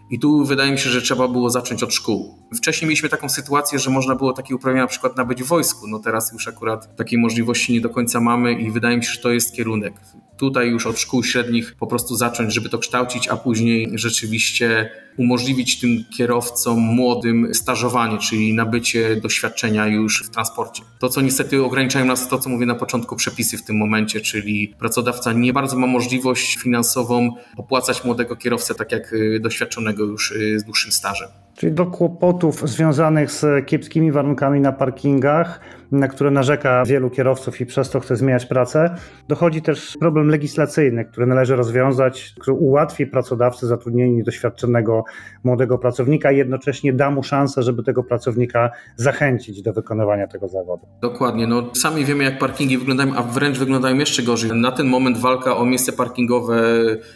I tu wydaje mi się, że trzeba było zacząć od szkół. Wcześniej mieliśmy taką sytuację, że można było takie uprawnienia na przykład nabyć w wojsku. No teraz już akurat takiej możliwości nie do końca mamy i wydaje mi się, że to jest kierunek. Tutaj już od szkół średnich po prostu zacząć, żeby to kształcić, a później rzeczywiście umożliwić tym kierowcom młodym stażowanie, czyli nabycie doświadczenia już w transporcie. To, co niestety ograniczają nas, to co mówię na początku, przepisy w tym momencie, czyli pracodawca nie bardzo ma możliwość finansową opłacać młodego kierowcę tak jak y, doświadczonego już y, z dłuższym stażem. Czyli do kłopotów związanych z kiepskimi warunkami na parkingach, na które narzeka wielu kierowców i przez to chce zmieniać pracę, dochodzi też problem legislacyjny, który należy rozwiązać, który ułatwi pracodawcy zatrudnienie doświadczonego młodego pracownika i jednocześnie da mu szansę, żeby tego pracownika zachęcić do wykonywania tego zawodu. Dokładnie. No, sami wiemy, jak parkingi wyglądają, a wręcz wyglądają jeszcze gorzej. Na ten moment walka o miejsce parkingowe,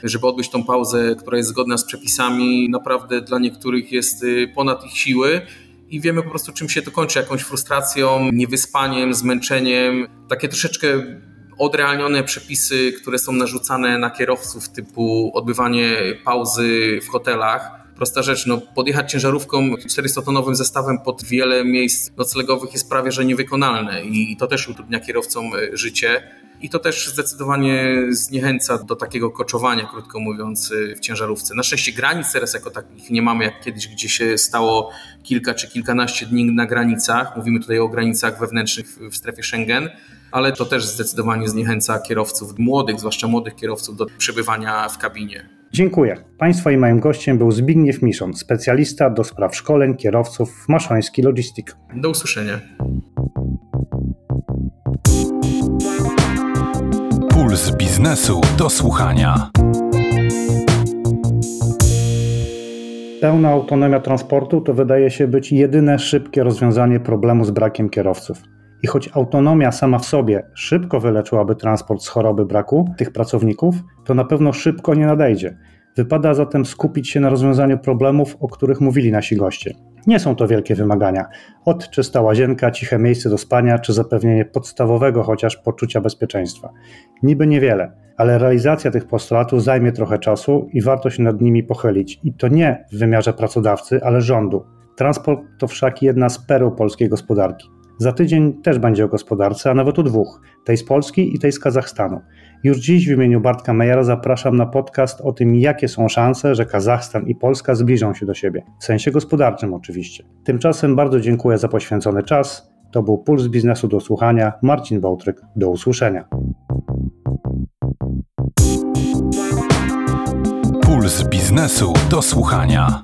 żeby odbyć tą pauzę, która jest zgodna z przepisami, naprawdę dla niektórych jest y, ponad ich siły i wiemy po prostu, czym się to kończy, jakąś frustracją, niewyspaniem, zmęczeniem. Takie troszeczkę odrealnione przepisy, które są narzucane na kierowców, typu odbywanie pauzy w hotelach. Prosta rzecz, no podjechać ciężarówką 400-tonowym zestawem pod wiele miejsc noclegowych jest prawie że niewykonalne i to też utrudnia kierowcom życie. I to też zdecydowanie zniechęca do takiego koczowania, krótko mówiąc, w ciężarówce. Na szczęście granic teraz jako takich nie mamy jak kiedyś, gdzie się stało kilka czy kilkanaście dni na granicach. Mówimy tutaj o granicach wewnętrznych w strefie Schengen, ale to też zdecydowanie zniechęca kierowców, młodych, zwłaszcza młodych kierowców, do przebywania w kabinie. Dziękuję. Państwa i moim gościem był Zbigniew Miszon, specjalista do spraw szkoleń kierowców w Maszoński Logistik. Do usłyszenia. Puls biznesu do słuchania. Pełna autonomia transportu to wydaje się być jedyne szybkie rozwiązanie problemu z brakiem kierowców. I choć autonomia sama w sobie szybko wyleczyłaby transport z choroby braku tych pracowników, to na pewno szybko nie nadejdzie. Wypada zatem skupić się na rozwiązaniu problemów, o których mówili nasi goście. Nie są to wielkie wymagania. Od czysta łazienka, ciche miejsce do spania, czy zapewnienie podstawowego chociaż poczucia bezpieczeństwa. Niby niewiele, ale realizacja tych postulatów zajmie trochę czasu i warto się nad nimi pochylić. I to nie w wymiarze pracodawcy, ale rządu. Transport to wszak jedna z pereł polskiej gospodarki. Za tydzień też będzie o gospodarce, a nawet o dwóch: tej z Polski i tej z Kazachstanu. Już dziś w imieniu Bartka Mejera zapraszam na podcast o tym, jakie są szanse, że Kazachstan i Polska zbliżą się do siebie. W sensie gospodarczym oczywiście. Tymczasem bardzo dziękuję za poświęcony czas. To był Puls Biznesu do słuchania. Marcin Bałtryk. Do usłyszenia. Puls Biznesu do słuchania.